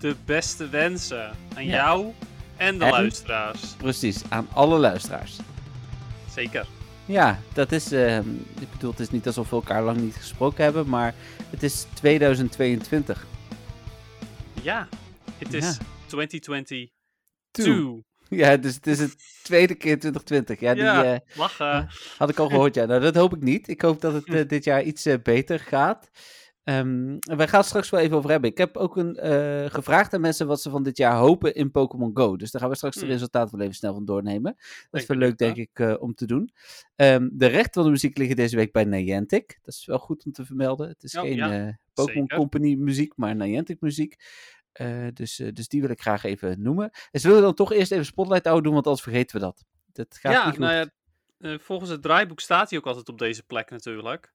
De beste wensen aan Ja. jou en de En? luisteraars. Precies, aan alle luisteraars. Zeker. Ja, dat is, ehm, ik bedoel, het is niet alsof we elkaar lang niet gesproken hebben, maar het is 2022. Ja, het is Ja. 2022. Two. Ja, dus het is het tweede keer 2020. Ja, die Ja, eh, lachen. had ik al gehoord. Ja, nou, dat hoop ik niet. Ik hoop dat het eh, dit jaar iets eh, beter gaat. Ehm wij gaan het straks wel even over hebben. Ik heb ook een, eh, gevraagd aan mensen wat ze van dit jaar hopen in Pokémon Go. Dus daar gaan we straks de Hmm. resultaten wel even snel van doornemen. Dat is wel leuk, denk ik, eh, om te doen. Ehm, de rechten van de muziek liggen deze week bij Niantic. Dat is wel goed om te vermelden. Het is Oh, geen ja, eh, Pokémon. Company muziek, maar Niantic muziek. Dus, dus die wil ik graag even noemen. En zullen we dan toch eerst even Spotlight Hour doen, want anders vergeten we dat. Dat gaat Ja, niet goed. nou ja, volgens het draaiboek staat hij ook altijd op deze plek natuurlijk.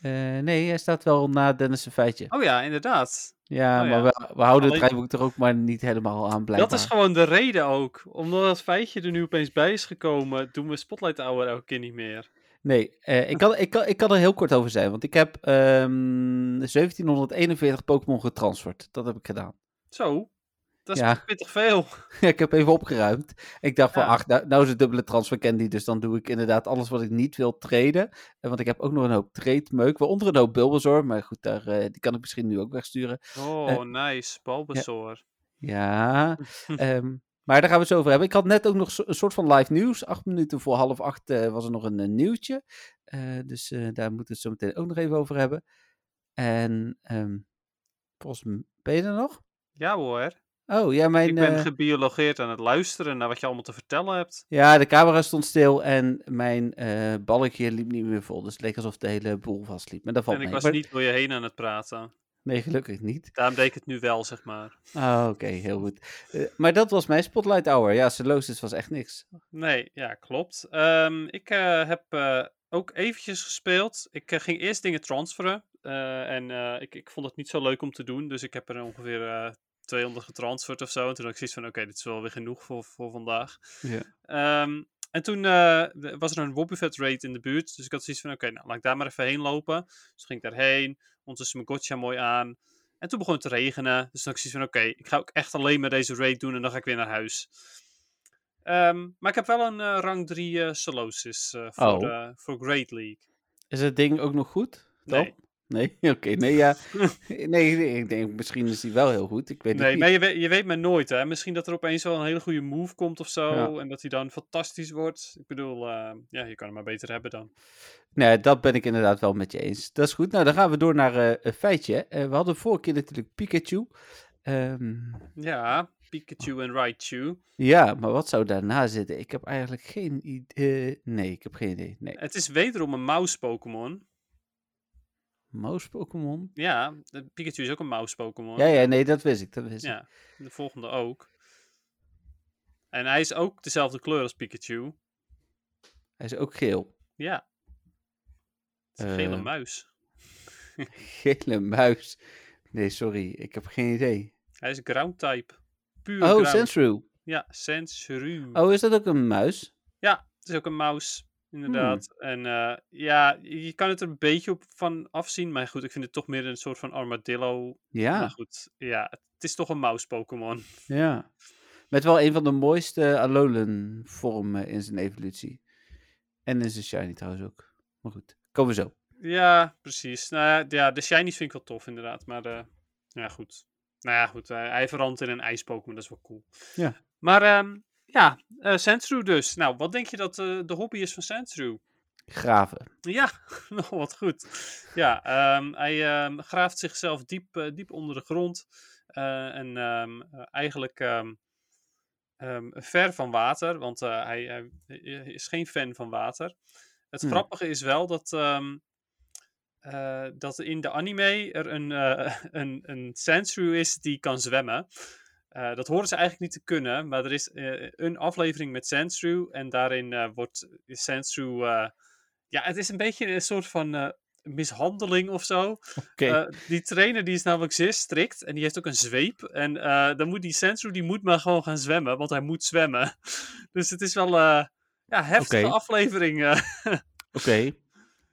Eh, nee, hij staat wel na Dennis' feitje. Oh ja, inderdaad. Ja, Oh maar ja. we, we houden het draaiboek er ook maar niet helemaal aan blijkbaar. Dat is gewoon de reden ook. Omdat dat feitje er nu opeens bij is gekomen, doen we Spotlight Hour elke keer niet meer. Nee, eh, ik, kan, ik, kan, ik kan er heel kort over zijn, want ik heb ehm 1741 Pokémon getransferd. Dat heb ik gedaan. Zo, dat is Ja. pittig veel. ik heb even opgeruimd. Ik dacht van, ach, nou, nou is het dubbele transfer candy, dus dan doe ik inderdaad alles wat ik niet wil traden. Eh, want ik heb ook nog een hoop trade meuk, waaronder een hoop Bulbasaur, maar goed, daar, eh, die kan ik misschien nu ook wegsturen. Oh, nice. Bulbasaur. Ja, ehm, maar daar gaan we het zo over hebben. Ik had net ook nog een soort van live nieuws. Acht minuten voor half acht eh, was er nog een, eh, nieuwtje. Eh, dus eh, daar moeten we het zo meteen ook nog even over hebben. En ehm volgens m- ben je er nog? Ja hoor. Oh, ja, mijn... ik ben eh, gebiologeerd aan het luisteren naar wat je allemaal te vertellen hebt. ja, de camera stond stil en mijn eh balkje liep niet meer vol. Dus het leek alsof de hele boel vastliep. Maar dat valt En ik mee. was Maar- niet door je heen aan het praten. Nee, gelukkig niet. Daarom deed ik het nu wel, zeg maar. Ah, oké, heel goed. Eh, maar dat was mijn Spotlight Hour. Ja, Celosis was echt niks. Nee, ja, klopt. Ehm, ik heb ook eventjes gespeeld. Ik ging eerst dingen transferen. en ik, ik vond het niet zo leuk om te doen. Dus ik heb er ongeveer 200 getransferd of zo. En toen had ik zoiets van, oké, dit is wel weer genoeg voor, voor vandaag. Ja. Ehm, en toen eh, was er een Wobbuffet raid in de buurt. Dus ik had zoiets van, oké, nou, laat ik daar maar even heen lopen. Dus ging ik daarheen. Mijn gotcha mooi aan. En toen begon het te regenen. Dus toen had ik zoiets van, oké, ik ga ook echt alleen maar deze raid doen. En dan ga ik weer naar huis. Ehm, maar ik heb wel een eh, rang 3 eh Solosis voor, Oh. voor Great League. Is het ding ook nog goed? dan? Nee, Nee? Oké, nee, ja. nee, nee, ik denk misschien is die wel heel goed. Ik weet nee niet. maar je weet, je weet maar nooit, hè. Misschien dat er opeens wel een hele goede move komt of zo. Ja. En dat hij dan fantastisch wordt. Ik bedoel, eh, ja, je kan hem maar beter hebben dan. Nee, dat ben ik inderdaad wel met je eens. Dat is goed. Nou, dan gaan we door naar eh, een feitje. Eh, we hadden vorige keer natuurlijk Pikachu. Ehm, Ja, Pikachu en Raichu. ja, maar wat zou daarna zitten? Ik heb eigenlijk geen idee. nee, ik heb geen idee. Nee. Het is wederom een mouse-Pokémon. Mouse Pokémon? Ja, de Pikachu is ook een mouse-Pokémon. Ja, ja, nee, dat wist ik. Dat wist ik. Ja, de volgende ook. En hij is ook dezelfde kleur als Pikachu. Hij is ook geel. Ja. Het is een gele Eh, muis. Gele muis. Nee, sorry. Ik heb geen idee. Hij is ground-type. Puur Oh, ground. Sensru. Ja, Sensru. Oh, is dat ook een muis? Ja, het is ook een mouse, inderdaad. Hmm. En eh, ja, je kan het er een beetje op van afzien. Maar goed, ik vind het toch meer een soort van armadillo. Ja. Maar goed, ja, het is toch een mouse-Pokémon. Ja. Met wel een van de mooiste Alolan vormen in zijn evolutie. En in zijn shiny trouwens ook. Maar goed, komen we zo. Ja, precies. Nou ja, de shinies vind ik wel tof, inderdaad. Maar eh, ja, goed. Nou ja, goed. hij verandert in een ijs-Pokémon, dat is wel cool. Ja. Maar ehm, ja, Sandshrew dus. Nou, wat denk je dat eh, de hobby is van Sandshrew? Graven. Ja, nog wat goed. Ja, ehm, hij ehm, graaft zichzelf diep, eh, diep onder de grond. en ehm, eh, eigenlijk ver van water, want hij, hij is geen fan van water. Het Hmm. grappige is wel dat, dat in de anime er een, een, een Sandshrew is die kan zwemmen. Eh, dat horen ze eigenlijk niet te kunnen, maar er is eh, een aflevering met Sandshrew en daarin eh, wordt eh, ja, het is een beetje een soort van mishandeling of zo. Die trainer die is namelijk zeer strikt en die heeft ook een zweep. En dan moet die Sandshrew, die moet maar gewoon gaan zwemmen, want hij moet zwemmen. dus het is wel ja, heftige Oké. aflevering. Oké.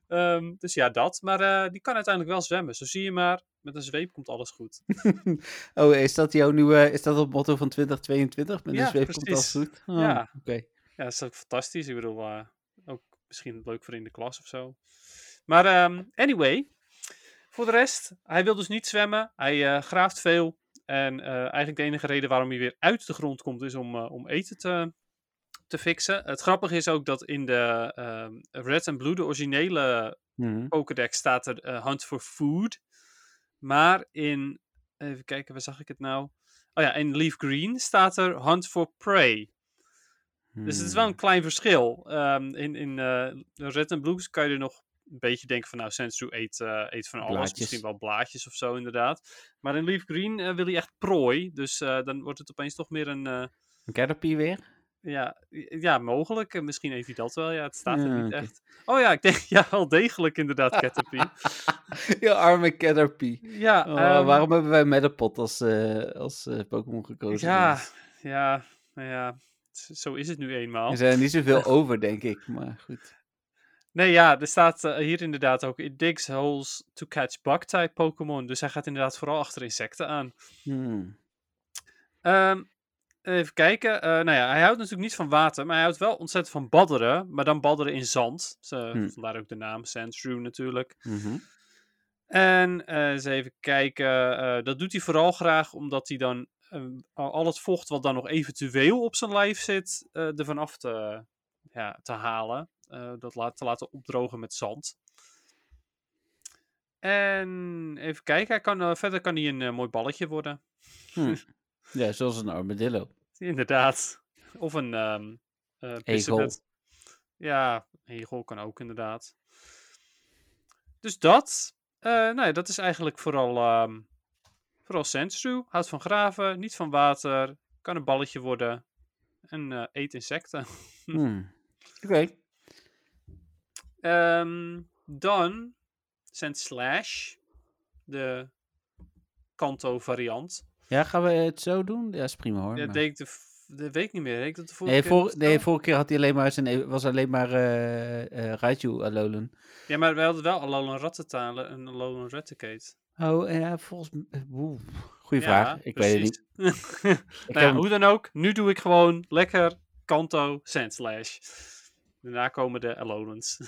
Ehm, dus ja, dat. Maar die kan uiteindelijk wel zwemmen. Zo zie je maar, met een zweep komt alles goed. Oh, is dat jouw nieuwe, is dat het motto van 2022? Met Ja, een zweep komt alles goed? Oh, Ja. Oké. Ja, dat is ook fantastisch. Ik bedoel, eh, ook misschien leuk voor in de klas of zo. Maar ehm, anyway, voor de rest, hij wil dus niet zwemmen. Hij eh, graaft veel. En eh, eigenlijk de enige reden waarom hij weer uit de grond komt, is om, om eten te, te fixen. Het grappige is ook dat in de ehm, Red and Blue, de originele Mhm. Pokédex, staat er Hunt for Food. Maar in, even kijken, waar zag ik het nou? Oh ja, in Leaf Green staat er Hunt for Prey. Dus het is wel Hmm. een klein verschil. Ehm, in in eh, Red and Blues kan je er nog een beetje denken van, nou, Sandshrew eet, eh, eet van alles. Blaadjes. Misschien wel blaadjes of zo, inderdaad. Maar in Leaf Green eh, wil hij echt prooi. Dus dan wordt het opeens toch meer een, Een Caterpie weer? Ja, ja, mogelijk. En misschien eet hij dat wel. Ja, het staat er Ja, niet echt. Oh ja, ik denk, ja, wel degelijk inderdaad, Caterpie. Je arme Caterpie. ja, Oh, ehm, waarom hebben wij Metapod als, eh, als eh, Pokémon gekozen? Ja, ja, nou ja, zo is het nu eenmaal. Er zijn er niet zoveel over, denk ik. Maar goed. Nee, ja, er staat eh, hier inderdaad ook: It digs holes to catch bug-type Pokémon. Dus hij gaat inderdaad vooral achter insecten aan. Hmm. Ehm, even kijken. Eh, nou ja, hij houdt natuurlijk niet van water, maar hij houdt wel ontzettend van badderen. Maar dan badderen in zand. Dus. Vandaar ook de naam Sandshrew natuurlijk. Mhm. En eh, eens even kijken. eh, dat doet hij vooral graag omdat hij dan al het vocht wat dan nog eventueel op zijn lijf zit, ervan af te, ja, te halen. Dat laat, te laten opdrogen met zand. En even kijken. Hij kan, verder kan hij een mooi balletje worden. Hm. Ja, zoals een armadillo. Inderdaad. Of een ehm eh, pissebed. Ja, egel kan ook inderdaad. Dus dat. eh, nou ja, dat is eigenlijk vooral, ehm vooral Sandshrew. Houdt van graven, niet van water. Kan een balletje worden. En eh, eet insecten. Hmm. Oké. Ehm, dan Sandslash. De Kanto variant. Ja, gaan we het zo doen? Ja, is prima hoor. Ja, maar- ik de, de week niet meer. Deed ik dat de vorige Nee, keer nee, vorige keer had hij alleen maar zijn, e- was alleen maar eh eh Raichu Alolan. Ja, maar we hadden wel Alolan Rattata en Alolan Raticate. Oh, ja, volgens mij... oeh, Goeie Ja, vraag. Ik weet het niet. Ik nou ja, hoe dan ook, nu doe ik gewoon lekker Kanto Sandslash. Daarna komen de Alolans.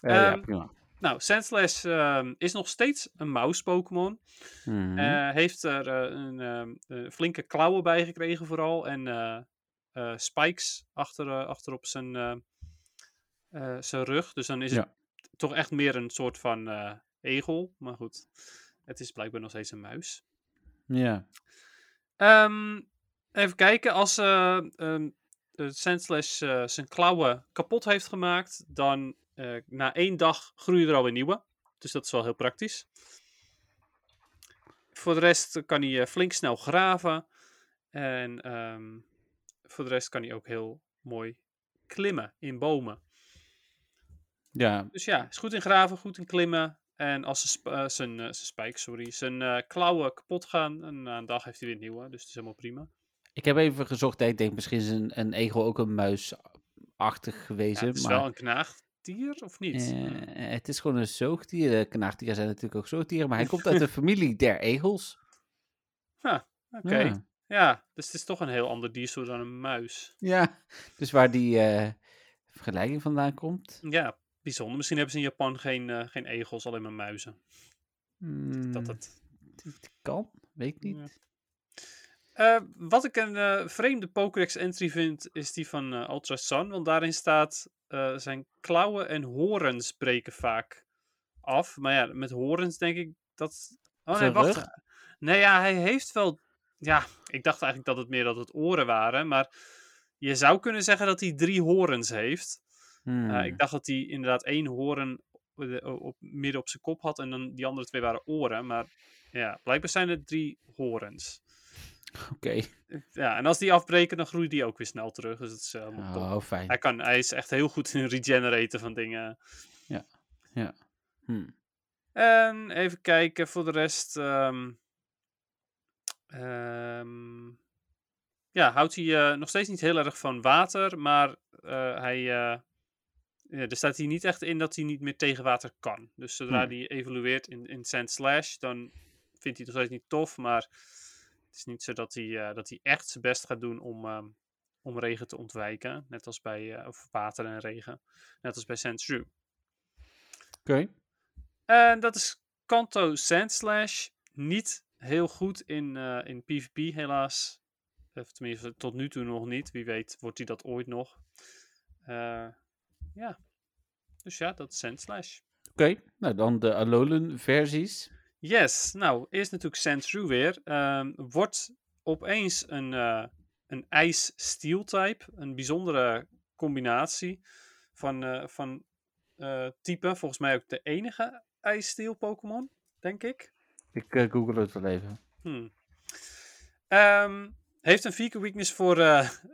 eh, ja, ehm, prima. Nou, Sandslash ehm, is nog steeds een mouse-Pokémon. Mhm. Eh, heeft er eh, een ehm, eh, flinke klauwen bij gekregen vooral. En eh, spikes achter, achter op zijn, zijn rug. Dus dan is Ja. het toch echt meer een soort van egel. Maar goed, het is blijkbaar nog steeds een muis. ja. Ehm, even kijken, als Sandslash eh, zijn klauwen kapot heeft gemaakt, dan eh, na één dag groeien er alweer nieuwe. Dus dat is wel heel praktisch. Voor de rest kan hij eh, flink snel graven. En ehm, voor de rest kan hij ook heel mooi klimmen in bomen. Ja, Dus ja, is goed in graven, goed in klimmen. En als zijn, sp- eh, zijn, zijn spijk, sorry, zijn klauwen kapot gaan, en na een dag heeft hij weer nieuwe. Dus het is helemaal prima. ik heb even gezocht. Ik denk misschien is een, een egel ook een muisachtig Ja, gewezen. het is maar wel een knaagdier, of niet? eh, het is gewoon een zoogdier. Eh, Knaagdieren zijn natuurlijk ook zoogdieren. Maar hij komt uit de familie der egels. Oké. Ja. Ja. dus het is toch een heel ander diersoort dan een muis. ja, dus waar die eh, vergelijking vandaan komt. Ja, bijzonder. Misschien hebben ze in Japan geen, geen egels, alleen maar muizen. Hmm, Dat het... kan, weet ik niet. Eh, wat ik een eh, vreemde Pokédex entry vind, is die van eh, Ultra Sun. Want daarin staat zijn klauwen en horens breken vaak af. Maar ja, met horens denk ik dat... Oh nee, wacht. Nee, ja, hij heeft wel... Ja, ik dacht eigenlijk dat het meer dat het oren waren. Maar je zou kunnen zeggen dat hij drie horens heeft. Eh, Hmm. ik dacht dat hij inderdaad één horen op, midden op zijn kop had. En dan die andere twee waren oren. Maar ja, blijkbaar zijn het drie horens. Oké. Ja, en als die afbreken, dan groeit die ook weer snel terug. Dus dat is eh, helemaal top. Oh, fijn. Hij, kan, hij is echt heel goed in regeneraten van dingen. Hm. En even kijken voor de rest. ehm, ehm, ja, houdt hij eh, nog steeds niet heel erg van water, maar eh, hij, eh, ja, er staat hier niet echt in dat hij niet meer tegen water kan. Dus zodra Hmm. hij evolueert in, in Sand Slash, dan vindt hij het nog steeds niet tof, maar het is niet zo dat hij, eh, dat hij echt zijn best gaat doen om, ehm, om regen te ontwijken. Net als bij eh, of water en regen. Net als bij Sand Shrew. Oké. En dat is Kanto Sandslash. Niet heel goed in, eh, in PvP, helaas. Of tenminste, tot nu toe nog niet. Wie weet, wordt hij dat ooit nog. Ja. Dus ja, dat is Sandslash. Oké, nou dan de Alolan versies. Yes, nou, eerst natuurlijk Sandshrew weer. Ehm, wordt opeens een, eh een ijs-steel type. Een bijzondere combinatie van, eh, van type. Volgens mij ook de enige ijs-steel Pokémon, denk ik. Ik google het wel even. Hmm. Ehm, heeft een weak weakness voor,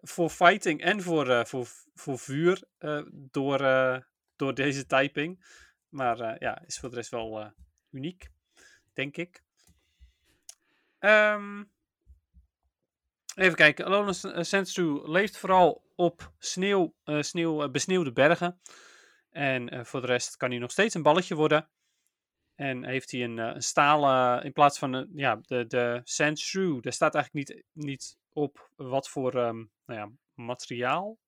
voor fighting en voor, voor, voor vuur door, door deze typing. Maar ja, is voor de rest wel uniek, denk ik. Ehm, even kijken. Alolan S- eh, leeft vooral op sneeuw, eh, sneeuw, eh, besneeuwde bergen. En voor de rest kan hij nog steeds een balletje worden. En heeft hij een, een stalen, in plaats van een, ja, de, de Sandshrew, daar staat eigenlijk niet, niet op wat voor ehm, nou ja, materiaal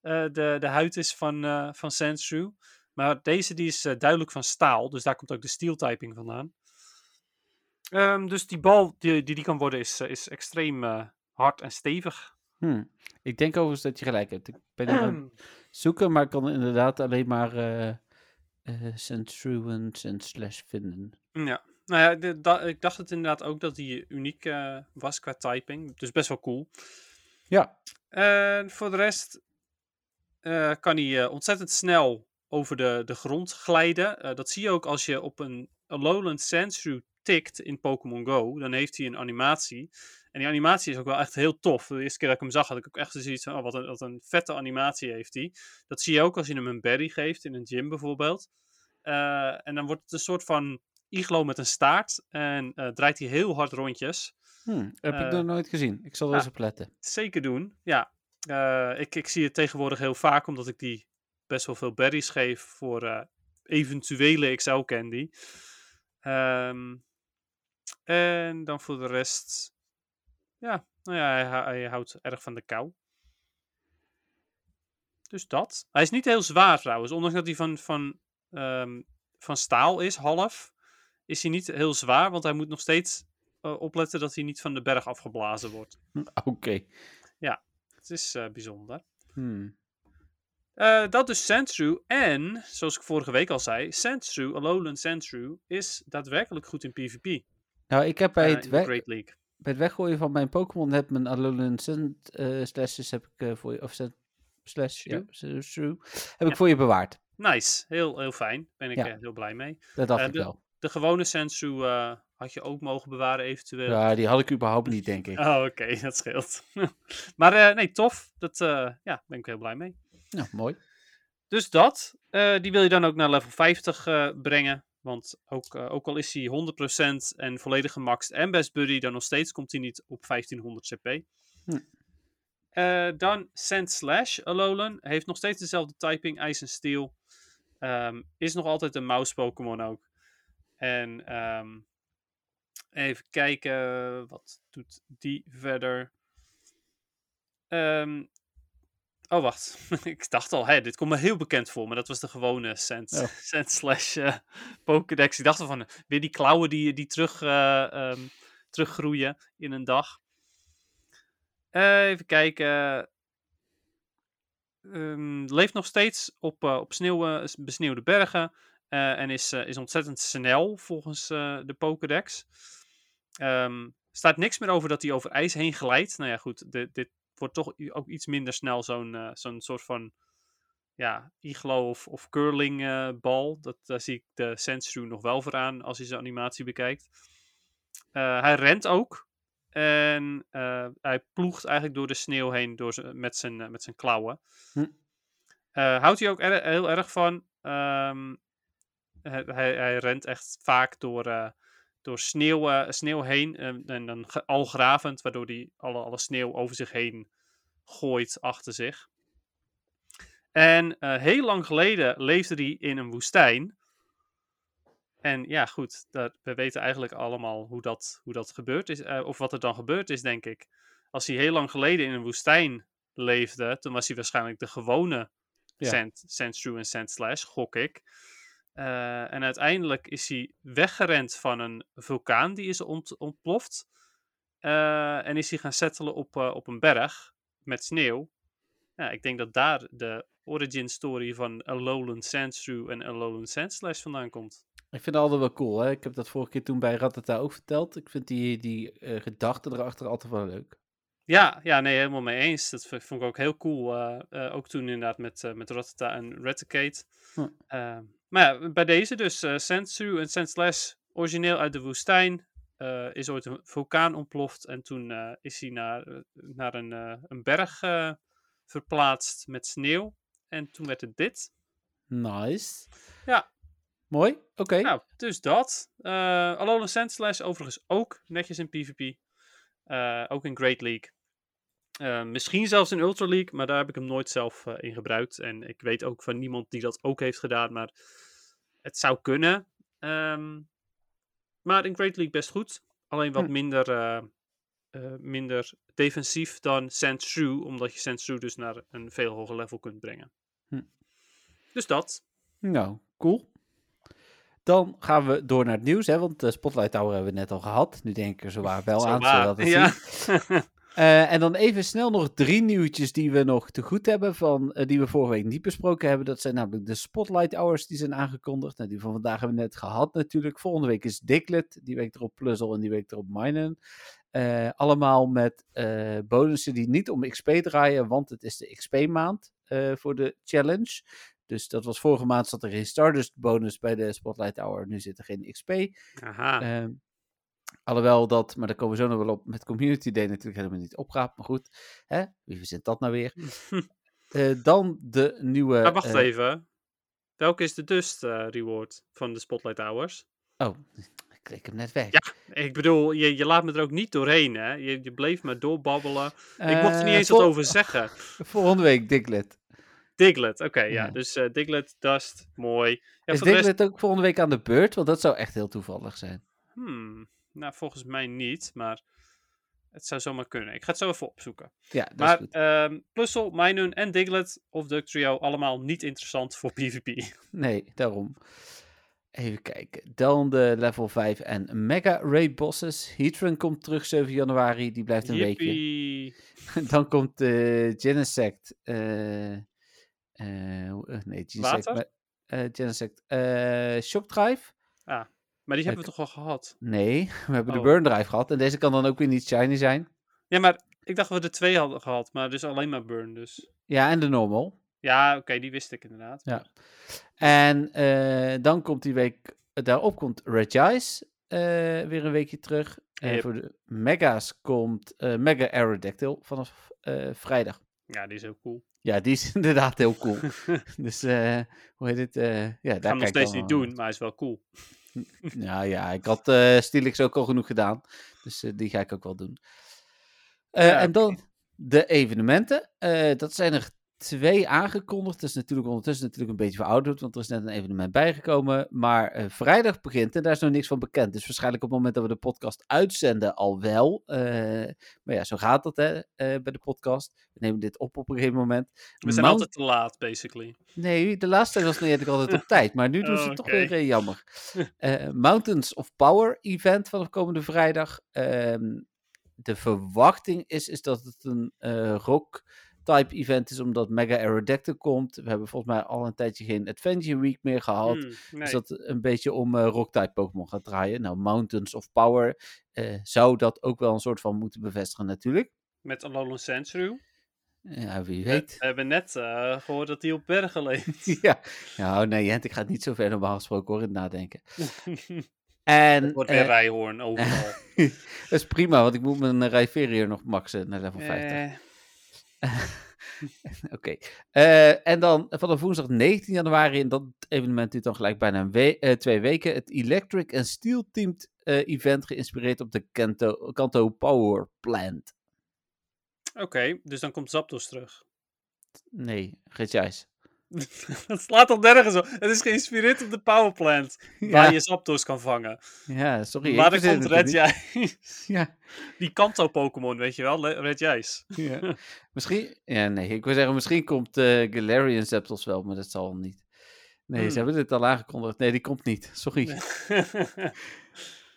de, de huid is van, van Sandshrew. Maar deze die is duidelijk van staal, dus daar komt ook de steel typing vandaan. Ehm, dus die bal die die, die kan worden is, eh, is extreem eh, hard en stevig. Hm. Ik denk overigens dat je gelijk hebt. Ik ben aan zoeken, maar ik kan inderdaad alleen maar eh Sandshrew en Sandslash vinden. Ja, nou ja, de- da- ik dacht het inderdaad ook dat die uniek eh, was qua typing. Dus best wel cool. Ja, En voor de rest kan hij ontzettend snel over de, de grond glijden. Dat zie je ook als je op een Alolan Sandshrew tikt in Pokémon Go. Dan heeft hij een animatie. En die animatie is ook wel echt heel tof. De eerste keer dat ik hem zag, had ik ook echt zoiets van... Oh, wat een, wat een vette animatie heeft hij. Dat zie je ook als je hem een berry geeft in een gym bijvoorbeeld. Eh, en dan wordt het een soort van iglo met een staart. En eh, draait hij heel hard rondjes. hm. heb ik Eh, nog nooit gezien. Ik zal er eens op letten. Zeker doen, ja. Ik, ik zie het tegenwoordig heel vaak, omdat ik die best wel veel berries geef voor eventuele XL-candy. Ehm, en dan voor de rest, ja, nou ja, hij, hou- hij houdt erg van de kou. Dus dat. Hij is niet heel zwaar trouwens, ondanks dat hij van, van, ehm, van staal is, half, is hij niet heel zwaar, want hij moet nog steeds eh, opletten dat hij niet van de berg afgeblazen wordt. Hm, Oké. Het is eh, bijzonder. Hm. Eh, dat dus Sandshrew. En, zoals ik vorige week al zei, Sandshrew, Alolan Sandshrew, is daadwerkelijk goed in PvP. Nou, ik heb bij, het weg, bij het weggooien van mijn Pokémon heb mijn Alolan Sand eh, slashes heb ik eh, voor je, of slash, ja, heb Ja. ik voor je bewaard. Nice, heel, heel fijn. Ben ik Ja. eh, heel blij mee. Dat dacht ik de- wel. De gewone eh, had je ook mogen bewaren eventueel. Ja, die had ik überhaupt niet, denk ik. Oh, oké, dat scheelt. maar nee, tof. Dat ja, ben ik heel blij mee. Nou, mooi. Dus dat, die wil je dan ook naar level 50 eh, brengen. Want ook, eh, ook al is hij 100% en volledig gemaxt en best buddy, dan nog steeds komt hij niet op 1500 CP. Hm. Eh, dan Sand Slash Alolan. Heeft nog steeds dezelfde typing, ijs en steel. Ehm, is nog altijd een mouse Pokémon ook. En ehm, even kijken, wat doet die verder? Ehm, oh, wacht. ik dacht al, hè, dit komt me heel bekend voor, maar dat was de gewone Oh. Sand Slash eh, Pokédex. Ik dacht al van, eh, weer die klauwen die, die terug, eh, ehm, teruggroeien in een dag. Even kijken. Ehm, leeft nog steeds op, op sneeuw, besneeuwde bergen. en is, is ontzettend snel volgens de Pokédex. Ehm staat niks meer over dat hij over ijs heen glijdt. Nou ja, goed. dit wordt toch ook iets minder snel zo'n eh, zo'n soort van ja, iglo of, of curling eh, bal. Dat, daar zie ik de Sandshrew nog wel voor aan als je zijn animatie bekijkt. Eh, hij rent ook. En hij ploegt eigenlijk door de sneeuw heen door met, zijn, met zijn klauwen. Hm. Houdt hij ook er- heel erg van. Ehm, hij, hij, hij rent echt vaak door, door sneeuw, eh, sneeuw heen. eh, en dan al gravend, waardoor hij alle, alle sneeuw over zich heen gooit achter zich. En eh, heel lang geleden leefde hij in een woestijn. En ja, goed, dat, we weten eigenlijk allemaal hoe dat, hoe dat gebeurd is. eh, of wat er dan gebeurd is, denk ik. Als hij heel lang geleden in een woestijn leefde, toen was hij waarschijnlijk de gewone Ja. Sand, en Sandslash, gok ik. Eh, en uiteindelijk is hij weggerend van een vulkaan die is ont- ontploft. Eh, en is hij gaan settelen op, eh, op een berg met sneeuw. Ja, ik denk dat daar de origin story van Alolan Sandshrew en Alolan Sandslash vandaan komt. Ik vind het altijd wel cool, hè. Ik heb dat vorige keer toen bij Ratata ook verteld. Ik vind die, die gedachten erachter altijd wel leuk. Ja, ja, nee, helemaal mee eens. Dat vond ik ook heel cool. ook toen inderdaad met, eh met Rattata en Raticate. Hm. Maar ja, bij deze dus. eh Sandshrew en Sandslash, origineel uit de woestijn. eh, is ooit een vulkaan ontploft. En toen eh, is hij naar, naar een, een berg verplaatst met sneeuw. En toen werd het dit. Nice. Ja. Mooi, oké. Nou, dus dat. Eh Alolan Sandslash overigens ook netjes in PvP. Ook in Great League. Misschien zelfs in Ultra League, maar daar heb ik hem nooit zelf eh, in gebruikt. En ik weet ook van niemand die dat ook heeft gedaan, maar het zou kunnen. Ehm, maar in Great League best goed. Alleen wat Hm. minder, eh, eh, minder defensief dan Sandshrew, omdat je Sandshrew dus naar een veel hoger level kunt brengen. Hm. Dus dat. Nou, cool. Dan gaan we door naar het nieuws, hè, want de Spotlight Tower hebben we net al gehad. Nu denk ik er zowaar wel Zo aan, waar. zodat het ja. Eh, en dan even snel nog drie nieuwtjes die we nog te goed hebben, van, eh, die we vorige week niet besproken hebben. Dat zijn namelijk de Spotlight Hours die zijn aangekondigd. Nou, die van vandaag hebben we net gehad natuurlijk. Volgende week is Diglett, die week erop Puzzle en die week erop Minen. Eh, allemaal met bonussen die niet om XP draaien, want het is de XP-maand voor de challenge. Dus dat was vorige maand zat er geen Stardust bonus bij de Spotlight Hour. Nu zit er geen XP. Aha. Ehm, alhoewel dat, maar daar komen we zo nog wel op, met Community Day natuurlijk helemaal niet opgaat. Maar goed, hè? wie verzint dat nou weer? Eh, dan de nieuwe... maar wacht eh, even. Welke is de Dust eh, reward van de Spotlight Hours? Oh, ik klik hem net weg. Ja, Ik bedoel, je, je laat me er ook niet doorheen, hè? Je, je bleef maar doorbabbelen. ik mocht er niet eens wat over zeggen. Volgende week Diglett. Diglett, oké, ja. Ja. Dus Diglett, Dust, mooi. Ja, is de rest, Diglett ook volgende week aan de beurt? Want dat zou echt heel toevallig zijn. hmm, nou, volgens mij niet, maar het zou zomaar kunnen. Ik ga het zo even opzoeken. Ja, dat maar is goed. ehm Plussel, Minun en Diglett of Duck Trio, allemaal niet interessant voor PvP. Nee, daarom. Even kijken. Dan de level 5 en Mega Raid Bosses. Heatran komt terug 7 januari. Die blijft een weekje. Dan komt de Genesect. eh eh, nee, Genesect. Water? maar- Genesect. eh, Shock Drive? Maar die hebben we toch al gehad? Nee, we hebben de Oh. Burn Drive gehad. En deze kan dan ook weer niet shiny zijn. Ja, maar ik dacht dat we er twee hadden gehad, maar dus alleen maar Burn, dus... Ja, en de normal. Ja, oké, die wist ik inderdaad. Ja. En eh, dan komt die week, daarop komt Regice eh weer een weekje terug. En Yep. voor de Mega's komt eh, Mega Aerodactyl vanaf vrijdag. Ja, die is heel cool. Ja, die is inderdaad heel cool. dus hoe heet het? ja, daar nog kijk ik steeds dan niet doen, maar is wel cool. Ja, ja, ik had eh Steelix ook al genoeg gedaan. Dus eh, die ga ik ook wel doen. Eh, Ja, en dan de evenementen. Dat zijn er twee aangekondigd. Dat is natuurlijk ondertussen natuurlijk een beetje verouderd, want er is net een evenement bijgekomen. Maar eh, vrijdag begint en daar is nog niks van bekend. Dus waarschijnlijk op het moment dat we de podcast uitzenden al wel. Eh, maar ja, zo gaat dat hè, eh, bij de podcast. We nemen dit op op een gegeven moment. We zijn Mount- altijd te laat, basically. Nee, de laatste tijd was het eigenlijk altijd op tijd. Maar nu doen ze Oh, het toch weer eh, jammer. Mountains of Power event vanaf komende vrijdag. Ehm, de verwachting is, is dat het een rock type event is, omdat Mega Aerodactyl komt. We hebben volgens mij al een tijdje geen Adventure Week meer gehad. Hmm, nee. Dus dat een beetje om eh, rock type Pokémon gaat draaien. Nou, Mountains of Power eh, zou dat ook wel een soort van moeten bevestigen natuurlijk. Met Alolan Sandshrew. Ja, wie We, weet. we hebben net eh, gehoord dat hij op bergen leeft. ja. Nou, nee, Jent, ik ga het niet zo ver normaal gesproken hoor in het nadenken. En Het wordt weer eh, rijhoorn overal. dat is prima, want ik moet mijn Rijverier nog maxen naar level 50. Eh, Oké. Eh, en dan vanaf woensdag 19 januari, en dat evenement duurt dan gelijk bijna een we- eh, twee weken, het Electric and Steel Teamed eh, event geïnspireerd op de Kanto, Kanto Power Plant. Oké, dus dan komt Zapdos terug. Nee, Jijs. dat slaat toch nergens op. Het is geïnspireerd op de powerplant. Ja. Waar je Zapdos kan vangen. Ja, sorry. maar dan komt Red. Jijs. Ja, Die Kanto-Pokémon, weet je wel? Red Jijs. ja. misschien, ja, nee, ik wil zeggen, misschien komt eh Galarian Zapdos wel, maar dat zal niet. Nee, Hmm. ze hebben dit al aangekondigd. Nee, die komt niet. Sorry.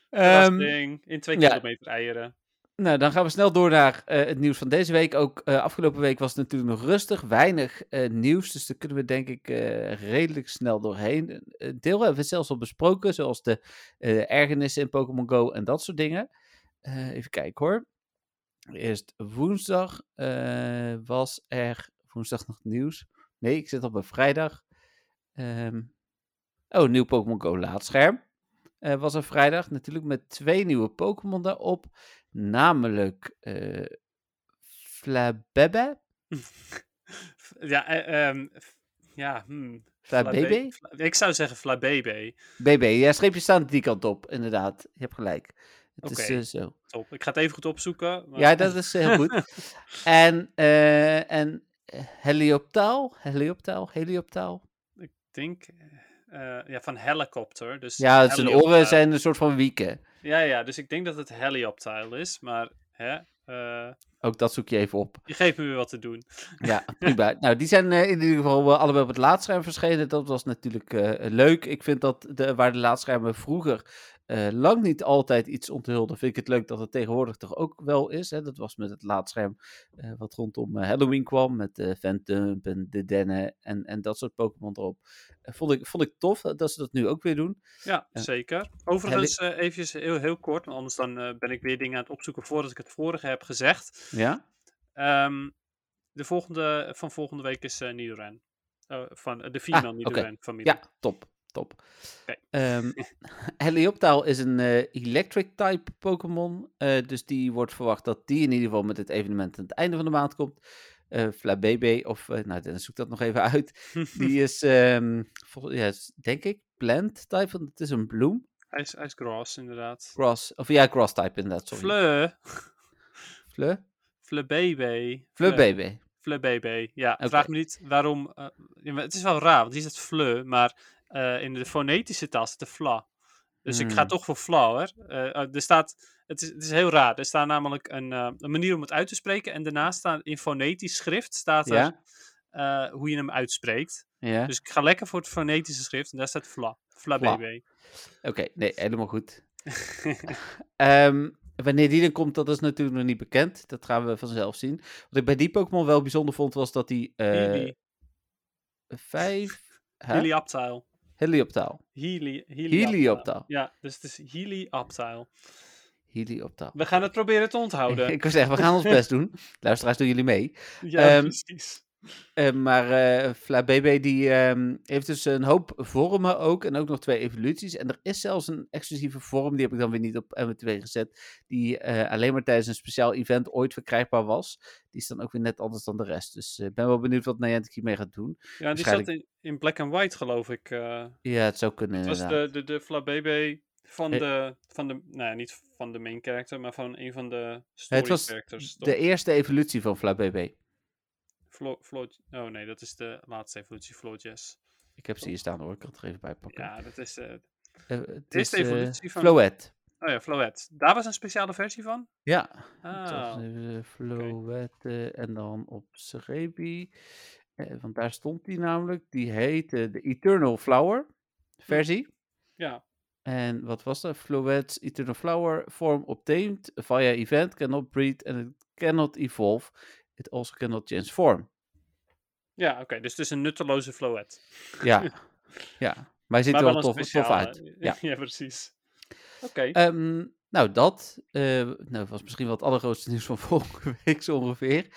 Ehm. In twee kilometer eieren. Nou, dan gaan we snel door naar eh, het nieuws van deze week. Ook eh, afgelopen week was het natuurlijk nog rustig, weinig eh, nieuws. Dus daar kunnen we denk ik redelijk snel doorheen. Een deel hebben we zelfs al besproken, zoals de ergernissen in Pokémon Go en dat soort dingen. Even kijken hoor. Eerst woensdag was er woensdag nog nieuws. Nee, ik zit op een vrijdag. Ehm, oh, nieuw Pokémon Go laadscherm. Was er vrijdag natuurlijk met twee nieuwe Pokémon daarop. Namelijk Flabébé. Ja, f- ja, hmm. Ik zou zeggen Flabébé. BB, ja, streepjes staan die kant op, inderdaad. Je hebt gelijk. Het is eh, zo. Top. Ik ga het even goed opzoeken. maar- Ja, dat is heel goed. en en Helioptaal? Helioptaal? Helioptaal? Ik denk ja, van helicopter. Dus Ja, zijn oren zijn een soort van wieken. Ja, ja, dus ik denk dat het Helioptile is. Maar hè, eh, Ook dat zoek je even op. je geeft me weer wat te doen. Ja, prima. nou, die zijn eh, in ieder geval eh, allebei op het laadscherm verschenen. Dat was natuurlijk leuk. Ik vind dat de, waar de laadschermen vroeger eh, lang niet altijd iets onthulden, vind ik het leuk dat het tegenwoordig toch ook wel is. Hè? Dat was met het laadscherm eh, wat rondom eh, Halloween kwam, met uh, Ventump en de Dennen en, en dat soort Pokémon erop. Vond, ik, vond ik tof dat ze dat nu ook weer doen. Ja, zeker. Overigens, eh even heel, heel kort, want anders dan ben ik weer dingen aan het opzoeken voordat ik het vorige heb gezegd. Ja? Ehm, de volgende, van volgende week is eh Nidoran. Eh, van de female Ah. Nidoran familie. Ja, top. Top. Oké. Ehm, Helioptaal is een eh, electric type Pokémon. eh, dus die wordt verwacht dat die in ieder geval met het evenement aan het einde van de maand komt. Eh Flabébé, of nou, dan zoek dat nog even uit. Die is, vol- ja, is denk ik, plant type, want het is een bloem. hij, is, hij is grass, inderdaad. Grass, of ja, grass type inderdaad, sorry. Fleur. Fleur? Flebebe. Flabébé. Flebebe. Ja, vraag me niet waarom. het is wel raar, want hier staat fleu, maar eh, in de fonetische taal staat de fla. Dus ik ga Hmm. toch voor fla hoor. Eh, eh, er staat, het, is, het is heel raar. Er staat namelijk een, een manier om het uit te spreken. En daarnaast staat in fonetisch schrift staat er Ja? hoe je hem uitspreekt. Ja? Dus ik ga lekker voor het fonetische schrift. En daar staat fla. Fla Fla. BB. Oké, nee, helemaal goed. Ehm, wanneer die dan komt, dat is natuurlijk nog niet bekend. Dat gaan we vanzelf zien. Wat ik bij die Pokémon wel bijzonder vond, was dat die vijf... Hè? Helioptile. Helioptaal. Heli, Helioptaal. Ja, dus het is Helioptile. Helioptaal. We gaan het proberen te onthouden. Ik wil zeggen, we gaan ons best doen. Luisteraars, doen jullie mee. Ja, Ehm, precies. Eh, maar eh Flabébé die ehm, heeft dus een hoop vormen ook. En ook nog twee evoluties. En er is zelfs een exclusieve vorm, die heb ik dan weer niet op MW2 gezet. Die eh, alleen maar tijdens een speciaal event ooit verkrijgbaar was. Die is dan ook weer net anders dan de rest. Dus ik ben wel benieuwd wat Niantic hiermee gaat doen. Ja, die zat in, in black and white, geloof ik. Ja, het zou kunnen het was inderdaad. de, de, de van de, van de, nou ja, niet van de main character, maar van een van de story Het was characters. De eerste evolutie van Flabébé. Flo, Flo, oh nee, dat is de laatste evolutie, Florges. Ik heb ze hier staan hoor, ik kan het er even bij pakken. Ja, dat is de, Eh, het is, eh, evolutie van- Floette. oh ja, Floette. Daar was een speciale versie van? Ja, Ah, Floette en dan op Cerebi. Eh, want daar stond die namelijk. Die heette de Eternal Flower versie. ja. En wat was dat? Floette's Eternal Flower form obtained via event cannot breed and it cannot evolve. It also cannot change form. Ja, oké, dus het is een nutteloze Floette. Ja, ja. Maar hij ziet Maar er wel tof, tof speciale. uit. Ja. ja, precies. Oké. Ehm, nou, dat eh, nou, was misschien wel het allergrootste nieuws van volgende week zo ongeveer.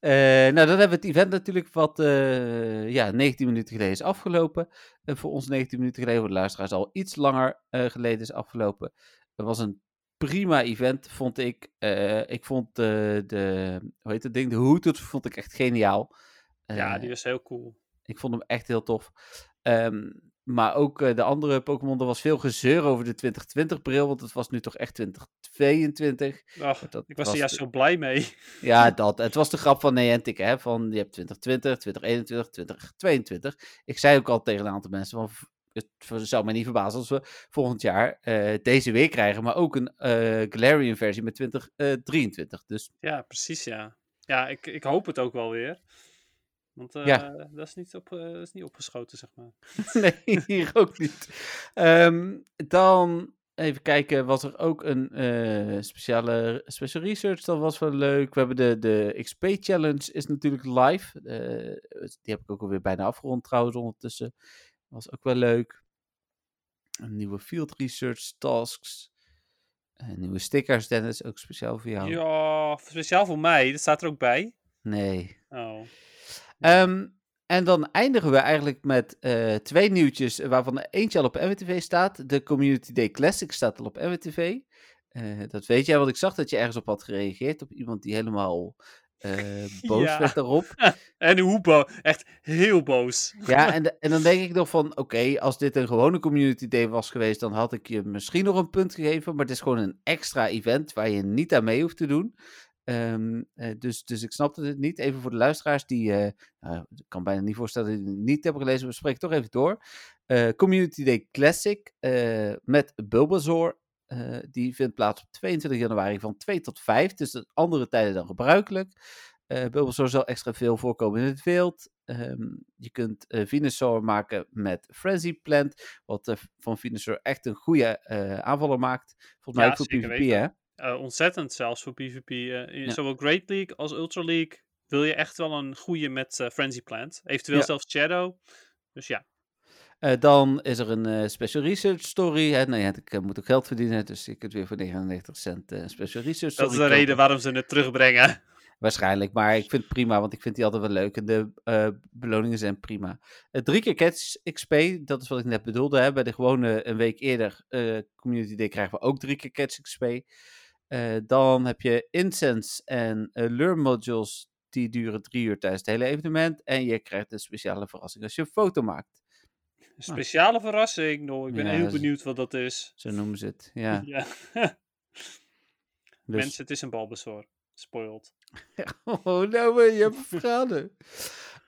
Eh, nou, dan hebben we het event natuurlijk wat eh, ja, 19 minuten geleden is afgelopen. En voor ons 19 minuten geleden, voor de luisteraars al iets langer geleden is afgelopen. Het was een prima event, vond ik. Eh, ik vond de, de, hoe heet het ding, de Hooters vond ik echt geniaal. ja, Eh, die was heel cool. ik vond hem echt heel tof. Ehm, maar ook eh, de andere Pokémon, er was veel gezeur over de 2020-bril, want het was nu toch echt 2022. Ach, dat ik was was er juist de- zo blij mee. Ja, dat. Het was de grap van Niantic, hè. Van, je hebt 2020, 2021, 2022. Ik zei ook al tegen een aantal mensen van... Het zou mij niet verbazen als we volgend jaar eh, deze weer krijgen, maar ook een eh Galarian versie met 2023. Dus Ja, precies, ja. Ja, ik, ik hoop het ook wel weer. Want eh, Ja. dat, is niet op, eh, dat is niet opgeschoten, zeg maar. nee, hier ook niet. Ehm, dan even kijken, was er ook een eh, speciale special research. Dat was wel leuk. We hebben de, de XP Challenge is natuurlijk live. Eh, die heb ik ook alweer bijna afgerond trouwens ondertussen. Was ook wel leuk. Een nieuwe field research tasks. Eh, nieuwe stickers, Dennis, ook speciaal voor jou. Ja, speciaal voor mij. Dat staat er ook bij. Nee. Oh. Ehm, en dan eindigen we eigenlijk met eh, twee nieuwtjes, waarvan er eentje al op MWTV staat. De Community Day Classic staat al op MWTV. Eh, dat weet jij, want ik zag dat je ergens op had gereageerd. Op iemand die helemaal eh, boos Ja. werd daarop. En hoe boos. Echt heel boos. Ja, en, de- en dan denk ik nog van, oké, als dit een gewone Community Day was geweest, dan had ik je misschien nog een punt gegeven. Maar het is gewoon een extra event waar je niet aan mee hoeft te doen. Ehm, eh, dus, dus ik snapte het niet. Even voor de luisteraars die, eh, nou, ik kan bijna niet voorstellen dat die het niet hebben gelezen, we spreken toch even door. Community Day Classic met Bulbasaur. Eh, die vindt plaats op 22 januari van 2 tot 5. Dus dat andere tijden dan gebruikelijk. Eh Bulbasaur zal extra veel voorkomen in het wild. Ehm, je kunt eh Venusaur maken met Frenzy Plant. Wat van Venusaur echt een goede aanvaller maakt. Volgens mij Ja, ook voor PvP, weten. hè? Eh, ontzettend zelfs voor PvP. in Ja. Zowel Great League als Ultra League wil je echt wel een goede met Frenzy Plant. Eventueel Ja. zelfs Shadow. Dus ja. Eh, dan is er een eh, special research story. Hè? Ja, ik eh, moet ook geld verdienen, dus je kunt weer voor 99 cent special research story Dat is de reden waarom ze het terugbrengen. Waarschijnlijk, maar ik vind het prima, want ik vind die altijd wel leuk. En de beloningen zijn prima. Drie keer Catch XP, dat is wat ik net bedoelde. Hè. Bij de gewone een week eerder Community Day krijgen we ook drie keer Catch XP. Dan heb je Incense en Lure Modules, die duren drie uur tijdens het hele evenement. En je krijgt een speciale verrassing als je een foto maakt. Een speciale verrassing. Nou, ik ben Ja, heel benieuwd wat dat is. Zo noemen ze het. Ja, Ja. dus... Mensen, het is een Bulbasaur. Spoiled. Oh, nou, eh, je hebt het verraden.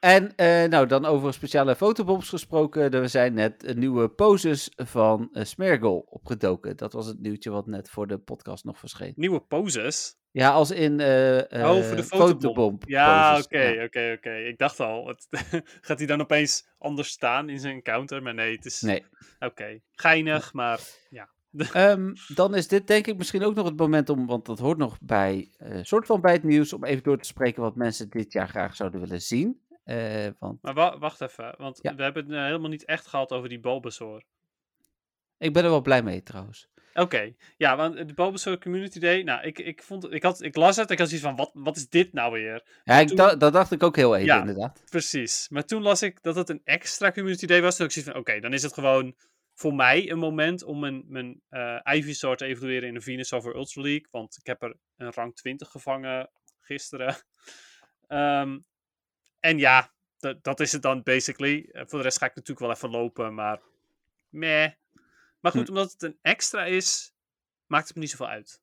En eh, nou, dan over speciale fotobombs gesproken. Er zijn net eh, nieuwe poses van Smergel opgedoken. Dat was het nieuwtje wat net voor de podcast nog verscheen. Nieuwe poses. Ja, als in eh oh, voor de eh, fotobomb. Ja, oké, oké, oké. Ik dacht al. Het, gaat hij dan opeens anders staan in zijn counter? Maar nee, het is... Nee. Oké. Geinig, maar ja. Ehm, dan is dit denk ik misschien ook nog het moment om, want dat hoort nog bij, eh soort van bij het nieuws, om even door te spreken wat mensen dit jaar graag zouden willen zien. Eh, want Maar wa- wacht even, want Ja. we hebben het eh, helemaal niet echt gehad over die Bulbasaur. ik ben er wel blij mee trouwens. Oké, ja, want de Bulbasaur Community Day, nou, ik, ik, vond, ik, had, ik las het, ik had zoiets van, wat, wat is dit nou weer? Ja, ik toen- da- dat dacht ik ook heel even Ja. inderdaad. Precies, maar toen las ik dat het een extra Community Day was, toen ik zoiets van, oké, dan is het gewoon voor mij een moment om mijn, mijn eh Ivysaur te evalueren in de Venusaur voor Ultra League, want ik heb er een rang 20 gevangen gisteren. Ehm, en ja, dat, dat is het dan basically. Eh, voor de rest ga ik natuurlijk wel even lopen, maar meh. Maar goed, Hm. omdat het een extra is, maakt het me niet zoveel uit.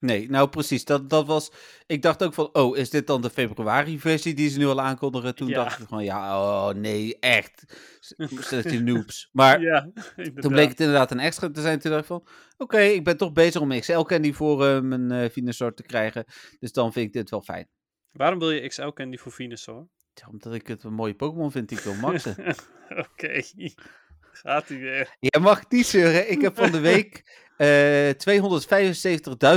Nee, nou precies. Dat, dat was. Ik dacht ook van, oh, is dit dan de februari-versie die ze nu al aankondigen? Toen Ja. dacht ik van, ja, oh nee, echt. Zet je noobs. Maar ja, toen bleek het inderdaad een extra te zijn. Toen dacht ik van, oké, ik ben toch bezig om XL-candy voor eh, mijn Venusaur te krijgen. Dus dan vind ik dit wel fijn. Waarom wil je XL Candy voor Venusaur? Ja, omdat ik het een mooie Pokémon vind die ik wil maxen. Oké, gaat hij weer. Je mag niet zeuren. Ik heb van de week eh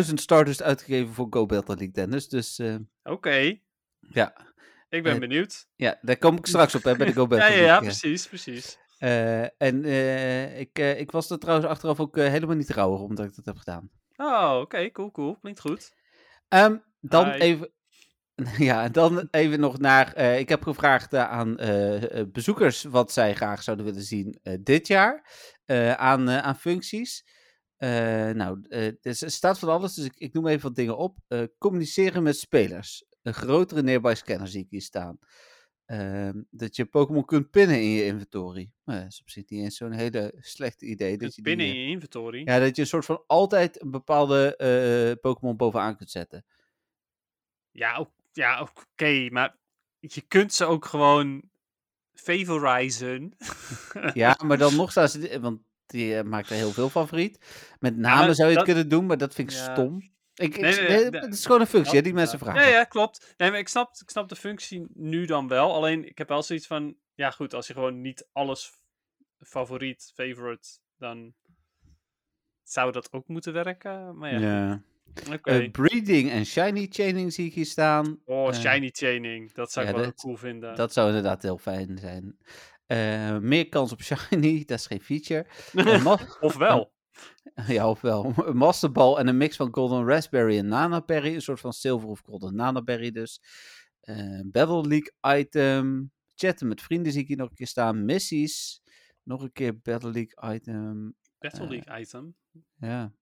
275.000 starters uitgegeven voor Go Battle League Dennis. Dus eh, Oké, ja. ik ben Eh, benieuwd. ja, daar kom ik straks op hè, bij de Go Ja, Battle ja, League. ja, eh. precies, precies. Eh, en eh, ik, eh, ik was er trouwens achteraf ook eh, helemaal niet rouwig omdat ik dat heb gedaan. Oh, oké, cool, cool. Klinkt goed. Ehm, dan Hi. even. Ja, en dan even nog naar. eh, ik heb gevraagd eh, aan eh, bezoekers wat zij graag zouden willen zien dit jaar aan, aan functies. Nou, dus er staat van alles, dus ik, ik noem even wat dingen op. Communiceren met spelers. Een grotere nearby scanner zie ik hier staan. Ehm, dat je Pokémon kunt pinnen in je inventory. Nou, dat is op zich niet eens zo'n hele slechte idee. Dat je die, binnen in je inventory. ja, dat je een soort van altijd een bepaalde Pokémon bovenaan kunt zetten. Ja, ook- ja oké, maar je kunt ze ook gewoon favorizen. Ja, maar dan nog staan ze, want die eh, maakt er heel veel favoriet. Met maar zou je het kunnen doen, maar dat vind ik Ja. stom. Ik, ik, Nee, nee, nee, nee, dat- het is gewoon een functie hè, die mensen vragen. Ja, ja, klopt. Nee, maar ik snap, ik snap de functie nu dan wel. Alleen, ik heb wel zoiets van... Ja, goed, als je gewoon niet alles favoriet, favorite, dan zou dat ook moeten werken. Maar ja, Ja. Eh, breeding en shiny chaining zie ik hier staan. oh, eh, shiny chaining. Dat zou ik wel dat- cool vinden. Dat zou inderdaad heel fijn zijn. Eh, meer kans op shiny, dat is geen feature. Eh, ma- of wel. ja, ofwel. Een masterbal en een mix van golden raspberry en nanaberry. Een soort van silver of golden nanaberry dus. Battle League item. Chatten met vrienden zie ik hier nog een keer staan. Missies. Nog een keer Battle League item. Battle League item. Ja.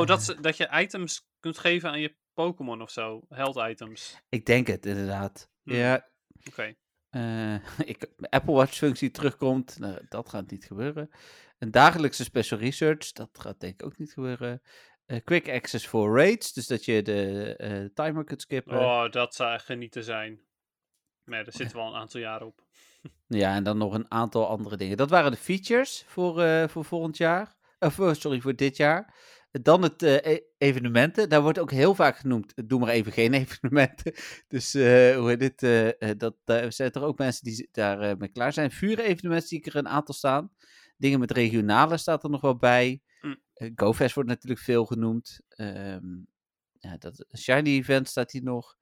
Oh, dat, ze- dat je items kunt geven aan je Pokémon of zo. Held items. Ik denk het inderdaad. Hmm. Ja, Oké. Eh, ik, Apple Watch functie terugkomt, nou, dat gaat niet gebeuren. Een dagelijkse special research, dat gaat denk ik ook niet gebeuren. Eh, quick access voor raids, dus dat je de eh, timer kunt skippen. Oh, dat zou genieten zijn. Maar daar zitten wel een aantal jaar op. Ja, en dan nog een aantal andere dingen. Dat waren de features voor, voor volgend jaar. Of, sorry, voor dit jaar. Dan het eh, e- evenementen. Daar wordt ook heel vaak genoemd. eh, Doe maar even geen evenementen. Dus eh, hoe heet dit? eh, dat, daar zijn er ook mensen die daar eh, mee klaar zijn. Vuren-evenementen zie ik er een aantal staan. Dingen met regionale staat er nog wel bij. Eh, GoFest wordt natuurlijk veel genoemd. Ehm, ja, dat Shiny Event staat hier nog.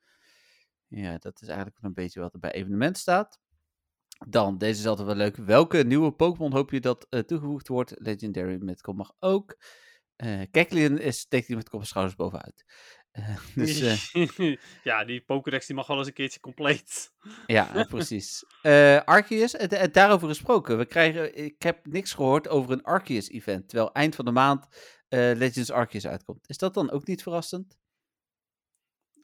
Ja, dat is eigenlijk een beetje wat er bij evenement staat. Dan, deze is altijd wel leuk. Welke nieuwe Pokémon hoop je dat toegevoegd wordt? Legendary met kom mag ook. Kecleon is, steekt hier met kop en schouders bovenuit. Eh, dus eh, ja, die Pokédex die mag wel eens een keertje compleet. ja, precies. Eh Arceus, het, het daarover gesproken. We krijgen, ik heb niks gehoord over een Arceus-event. Terwijl eind van de maand Legends Arceus uitkomt. Is dat dan ook niet verrassend?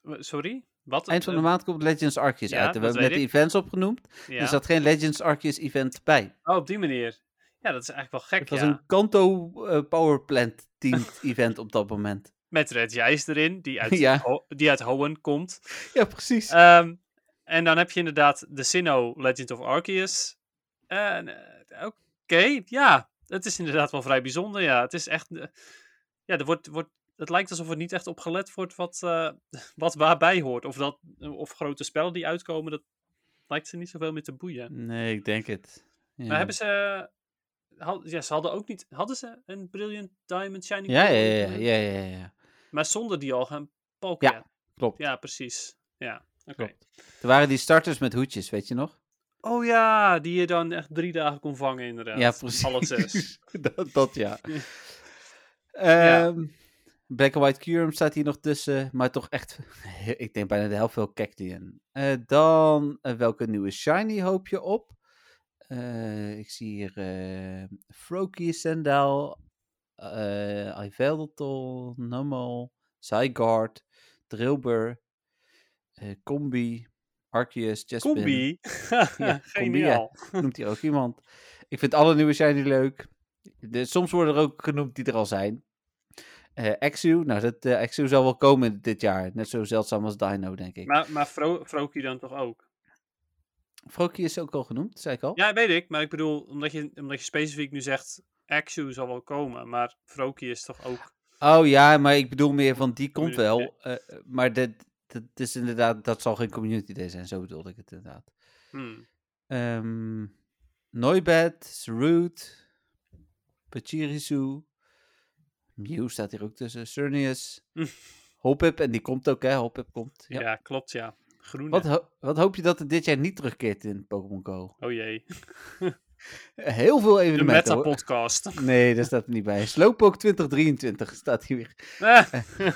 Sorry? Wat? Eind van de maand komt Legends Arceus ja, uit. En we hebben net de events opgenoemd. ja. Er zat geen Legends Arceus event bij. Oh, op die manier. Ja, dat is eigenlijk wel gek, Het was ja. een Kanto eh, Power Plant teamed event op dat moment. Met Red Jijs erin, die uit, Ja. Ho- die uit Hoenn komt. Ja, precies. Ehm, en dan heb je inderdaad de Sinnoh Legend of Arceus. Eh, Oké, ja. Het is inderdaad wel vrij bijzonder, ja. Het is echt... eh, ja, er wordt, wordt, het lijkt alsof er niet echt op gelet wordt wat, eh, wat waarbij hoort. Of, dat, of grote spellen die uitkomen, dat lijkt ze niet zoveel meer te boeien. nee, ik denk het. Ja. Maar hebben ze... had- ja, ze hadden ook niet... Hadden ze een Brilliant Diamond Shining ja, ja, ja, ja, ja, ja. Maar zonder die al Pokémon. Ja, klopt. Ja, precies. Ja, oké. Er waren die starters met hoedjes, weet je nog? Oh ja, die je dan echt drie dagen kon vangen inderdaad. Ja, precies. Alle zes. dat, dat ja. Ehm, Black and White Curum staat hier nog tussen, maar toch echt, ik denk bijna de helft wel Cactian. Eh dan, eh, welke nieuwe shiny hoop je op? Eh, ik zie hier eh Froakie, Sandal, eh Yveltal, Numel, Zygarde, Drillbur, eh Combi, Arceus, Chespin. Combi. Ja, Geniaal. noemt hier ook iemand. Ik vind alle nieuwe shiny leuk. De, soms worden er ook genoemd die er al zijn. Eh Exu, nou dat eh, Exu zal wel komen dit jaar. Net zo zeldzaam als Dino, denk ik. Maar, maar Fro Froakie dan toch ook? Froakie is ook al genoemd, zei ik al. Ja, weet ik. Maar ik bedoel, omdat je, omdat je specifiek nu zegt... Axu zal wel komen, maar Froakie is toch ook... Oh ja, maar ik bedoel meer van die komt wel. eh, maar dat, dat is inderdaad, dat zal geen community day zijn. Zo bedoelde ik het inderdaad. Hmm. Ehm Noibat, Root, Pachirisu, Mew staat hier ook tussen, Cernius, Hm. Hoppip, en die komt ook hè, Hoppip komt. Ja. Ja. klopt, ja. Groene. Wat, ho- wat hoop je dat er dit jaar niet terugkeert in Pokémon Go? Oh jee. Heel veel De evenementen hoor. Meta-podcast. Nee, daar staat er niet bij. Slowpoke 2023 staat hier weer. Eh,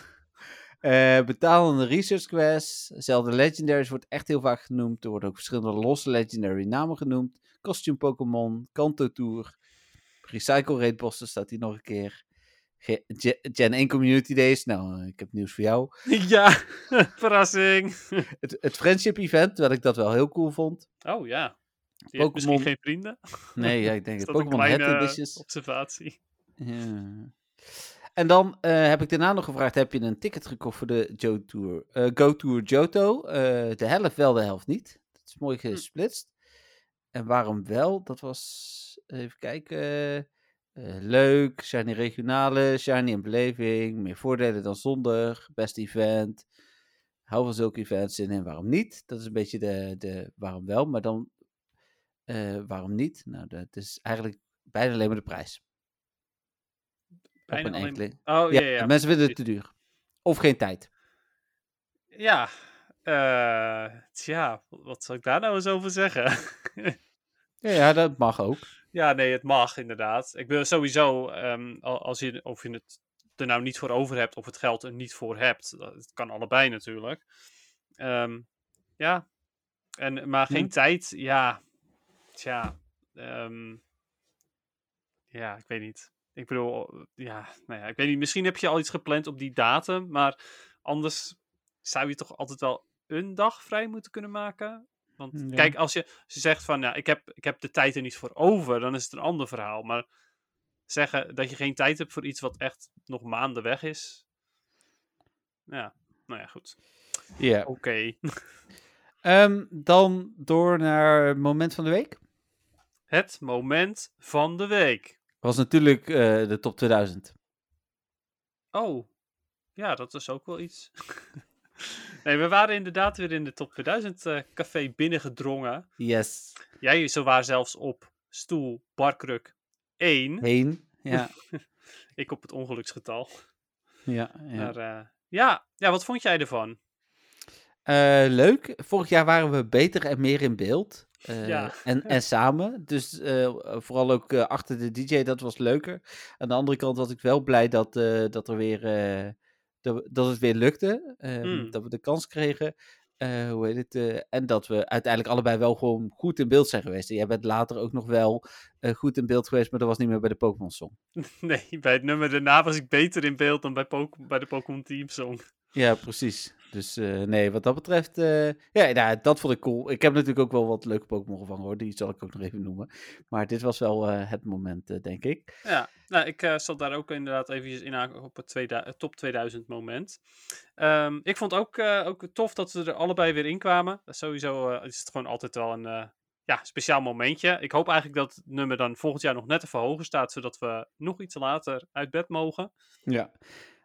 Eh, betalende research quests. Zelda Legendaries wordt echt heel vaak genoemd. Er worden ook verschillende losse legendary namen genoemd. Costume Pokémon, Kanto Tour. Recycle Raid bossen staat hier nog een keer. Ge- Ge- Gen 1 Community Days. Nou, eh, ik heb nieuws voor jou. ja, verrassing. Het, het Friendship Event, terwijl ik dat wel heel cool vond. Oh ja. Heeft misschien geen vrienden. Nee, ja, ik denk het. Pokémon Head Editions. observatie? Ja. En dan eh, heb ik daarna nog gevraagd: heb je een ticket gekocht voor de Go Tour, eh, Go Tour Johto? De helft wel, de helft niet. Dat is mooi gesplitst. En waarom wel? Dat was, even kijken, eh, leuk, shiny regionale, shiny en beleving, meer voordelen dan zonder, best event. Hou van zulke events in en waarom niet? Dat is een beetje de, de waarom wel, maar dan eh, waarom niet? Nou, dat is eigenlijk bijna alleen maar de prijs. Bijna op een enkele. Oh Ja, ja, ja. mensen vinden het te duur. Of geen tijd. Ja. eh, tja, wat zal ik daar nou eens over zeggen? Ja, ja dat mag ook. Ja, nee, het mag inderdaad. Ik wil sowieso, ehm, al- als je, of je het er nou niet voor over hebt of het geld er niet voor hebt, dat- het kan allebei natuurlijk. Ehm, ja, en, maar geen Hm. tijd, ja, tja, ehm, ja, ik weet niet. Ik bedoel, ja, nou ja, ik weet niet, misschien heb je al iets gepland op die datum, maar anders zou je toch altijd wel een dag vrij moeten kunnen maken? Want Ja. kijk, als je, als je zegt van, ja, ik heb, ik heb de tijd er niet voor over, dan is het een ander verhaal. Maar zeggen dat je geen tijd hebt voor iets wat echt nog maanden weg is. Ja, nou ja, goed. Ja. Oké. Ehm, dan door naar het moment van de week. Het moment van de week. Was natuurlijk eh, de top 2000. Oh, ja, dat is ook wel iets. nee, we waren inderdaad weer in de top 2000 eh, café binnengedrongen. Yes. Jij zowaar zelfs op stoel barkruk 1. Heen. Ja. Ik op het ongeluksgetal. ja, ja. Maar eh, ja, ja, wat vond jij ervan? Eh, leuk. Vorig jaar waren we beter en meer in beeld. Ja. en, en samen. Dus vooral ook achter de DJ, dat was leuker. Aan de andere kant was ik wel blij dat, dat, er weer, dat, dat het weer lukte. Ehm, Mm. Dat we de kans kregen. Eh, hoe heet het? eh, en dat we uiteindelijk allebei wel gewoon goed in beeld zijn geweest. En jij bent later ook nog wel eh, goed in beeld geweest, maar dat was niet meer bij de Pokémon Song. Nee, bij het nummer daarna was ik beter in beeld dan bij, bij de Pokémon Team Song. Ja, precies. Dus eh, nee, wat dat betreft, eh, ja, nou, dat vond ik cool. Ik heb natuurlijk ook wel wat leuke Pokémon gevangen hoor, die zal ik ook nog even noemen. Maar dit was wel eh, het moment, denk ik. Ja, nou, ik zat daar ook inderdaad eventjes in op het, tweeda- het top 2000 moment. Ehm, ik vond ook, ook tof dat ze er allebei weer in kwamen. Sowieso is het gewoon altijd wel een ja, speciaal momentje. Ik hoop eigenlijk dat het nummer dan volgend jaar nog net even hoger staat, zodat we nog iets later uit bed mogen. Ja.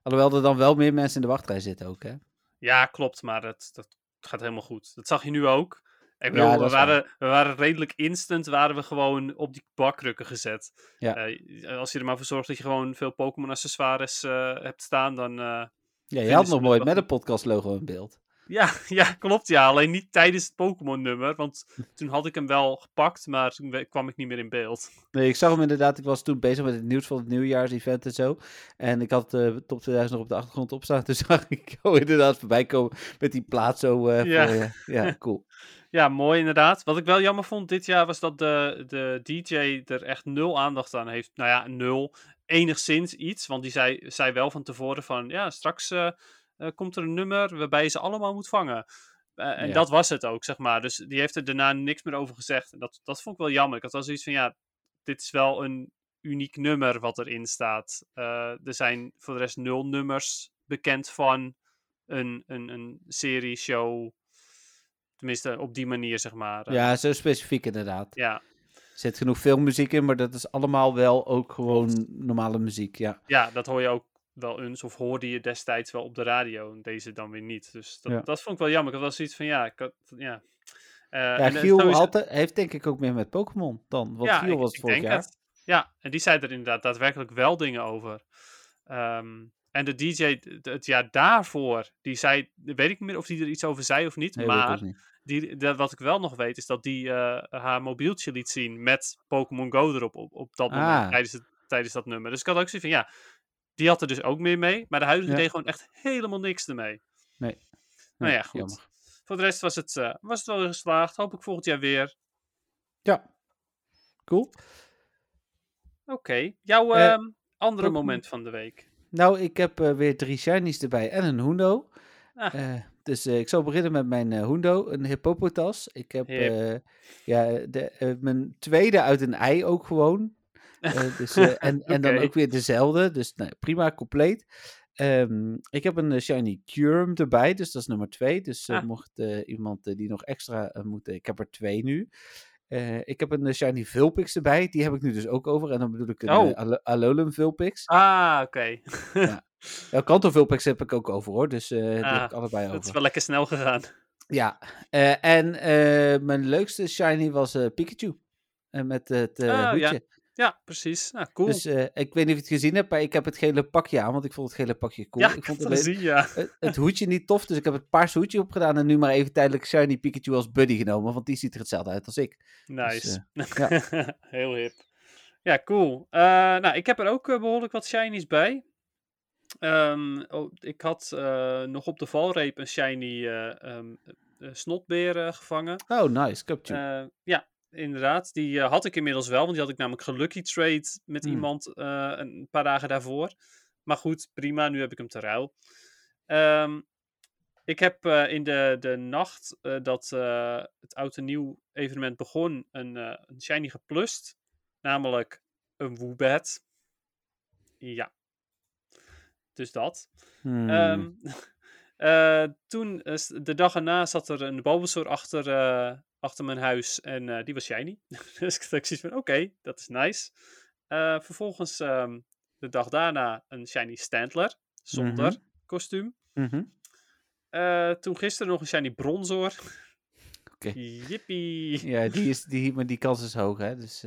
Alhoewel er dan wel meer mensen in de wachtrij zitten ook, hè? Ja, klopt, maar dat, dat gaat helemaal goed. Dat zag je nu ook. Ik bedoel, we, waren, we waren redelijk instant, waren we gewoon op die bakkrukken gezet. Ja. Eh, als je er maar voor zorgt dat je gewoon veel Pokémon accessoires eh, hebt staan, dan... eh, Ja, je had nog nooit met een podcast logo in beeld. Ja, ja, klopt ja. Alleen niet tijdens het Pokémon nummer, want toen had ik hem wel gepakt, maar toen kwam ik niet meer in beeld. Nee, ik zag hem inderdaad. Ik was toen bezig met het nieuws van het nieuwjaarsevent en zo. En ik had de top 2000 nog op de achtergrond opstaan. Toen zag ik jou inderdaad voorbij komen met die plaat zo eh, Ja. voor. Ja, cool. Ja, mooi inderdaad. Wat ik wel jammer vond dit jaar was dat de, de DJ er echt nul aandacht aan heeft. Nou ja, nul. Enigszins iets, want die zei, zei wel van tevoren van, ja, straks eh, eh, komt er een nummer waarbij je ze allemaal moet vangen. Eh, en Ja. dat was het ook, zeg maar. Dus die heeft er daarna niks meer over gezegd. En dat, dat vond ik wel jammer. Ik had wel zoiets van, ja, dit is wel een uniek nummer wat erin staat. Eh, er zijn voor de rest nul nummers bekend van een, een, een serie, show. Tenminste, op die manier, zeg maar. Eh, Ja, zo specifiek inderdaad. ja, Er zit genoeg filmmuziek in, maar dat is allemaal wel ook gewoon normale muziek. Ja, ja, dat hoor je ook wel eens. Of hoorde je destijds wel op de radio. En deze dan weer niet. Dus dat, Ja. dat vond ik wel jammer. Ik had wel zoiets van, ja... Ik had, ja. Eh, ja eh, Giel sowieso- had, heeft denk ik ook meer met Pokémon dan. Want Giel ik- was het ik vorig jaar. het. Ja, en die zei er inderdaad daadwerkelijk wel dingen over. Ehm, en de DJ het jaar daarvoor, die zei, weet ik niet meer of die er iets over zei of niet, Nee, maar niet. die, dat, wat ik wel nog weet, is dat die eh, haar mobieltje liet zien met Pokémon Go erop op, op dat moment, Ah. tijdens, het, tijdens dat nummer. Dus ik had ook zoiets van, ja, die had er dus ook meer mee, maar de huidige Ja. deed gewoon echt helemaal niks ermee. Nee. Nou ja, goed. jammer. Voor de rest was het, eh, was het wel geslaagd. Hoop ik volgend jaar weer. Ja. Cool. Oké, jouw Eh, ehm, andere moment van de week. Nou, ik heb eh, weer drie shinies erbij en een hundo. Ah. Dus ik zal beginnen met mijn hundo, een hippopotas. Ik heb ja, de, mijn tweede uit een ei ook gewoon. Eh, dus, eh, en, en dan ook weer dezelfde, dus nou, prima, compleet. Ehm, ik heb een eh, shiny Curum erbij, dus dat is nummer twee. Dus Ah. mocht iemand die nog extra moeten, ik heb er twee nu. Ik heb een shiny Vulpix erbij, die heb ik nu dus ook over. En dan bedoel ik een Oh. Alo- Alolan Vulpix. Ah, oké. Ja, Kanto Vulpix heb ik ook over hoor, dus die heb Ah, ik allebei Dat is over. wel lekker snel gegaan. Ja, en mijn leukste shiny was Pikachu. Met het eh Ah, ja. Ja, precies. Nou, cool. Dus eh, ik weet niet of je het gezien hebt, maar ik heb het gele pakje aan, want ik vond het gele pakje cool. ja, ik ik vond alleen zien, ja. het, het hoedje niet tof, dus ik heb het paarse hoedje opgedaan en nu maar even tijdelijk shiny Pikachu als buddy genomen, want die ziet er hetzelfde uit als ik. Nice. eh, Heel hip. Ja, cool. Eh, nou, ik heb er ook eh, behoorlijk wat shinies bij. Ehm, oh, ik had nog op de valreep een shiny eh, snotbeer gevangen. Oh, nice, Capture. Ja, inderdaad. Die eh, had ik inmiddels wel, want die had ik namelijk gelucky trade met Hmm. iemand eh, een paar dagen daarvoor. Maar goed, prima, nu heb ik hem te ruil. Ehm, ik heb eh, in de, de nacht dat het oud en nieuw evenement begon, een, een shiny geplust. Namelijk een Woobat. Ja. Dus dat. Hmm. Ehm, eh, toen, de dag erna, zat er een Bulbasaur achter, achter mijn huis en eh, die was shiny. dus ik dacht zoiets van, oké, dat is nice. Eh, vervolgens ehm, de dag daarna een shiny Stantler, zonder Mhm. kostuum. Mhm. Eh, toen gisteren nog een shiny Bronzor. Oké. Jippie. Ja, die, is, die, maar die kans is hoog, hè. Dus,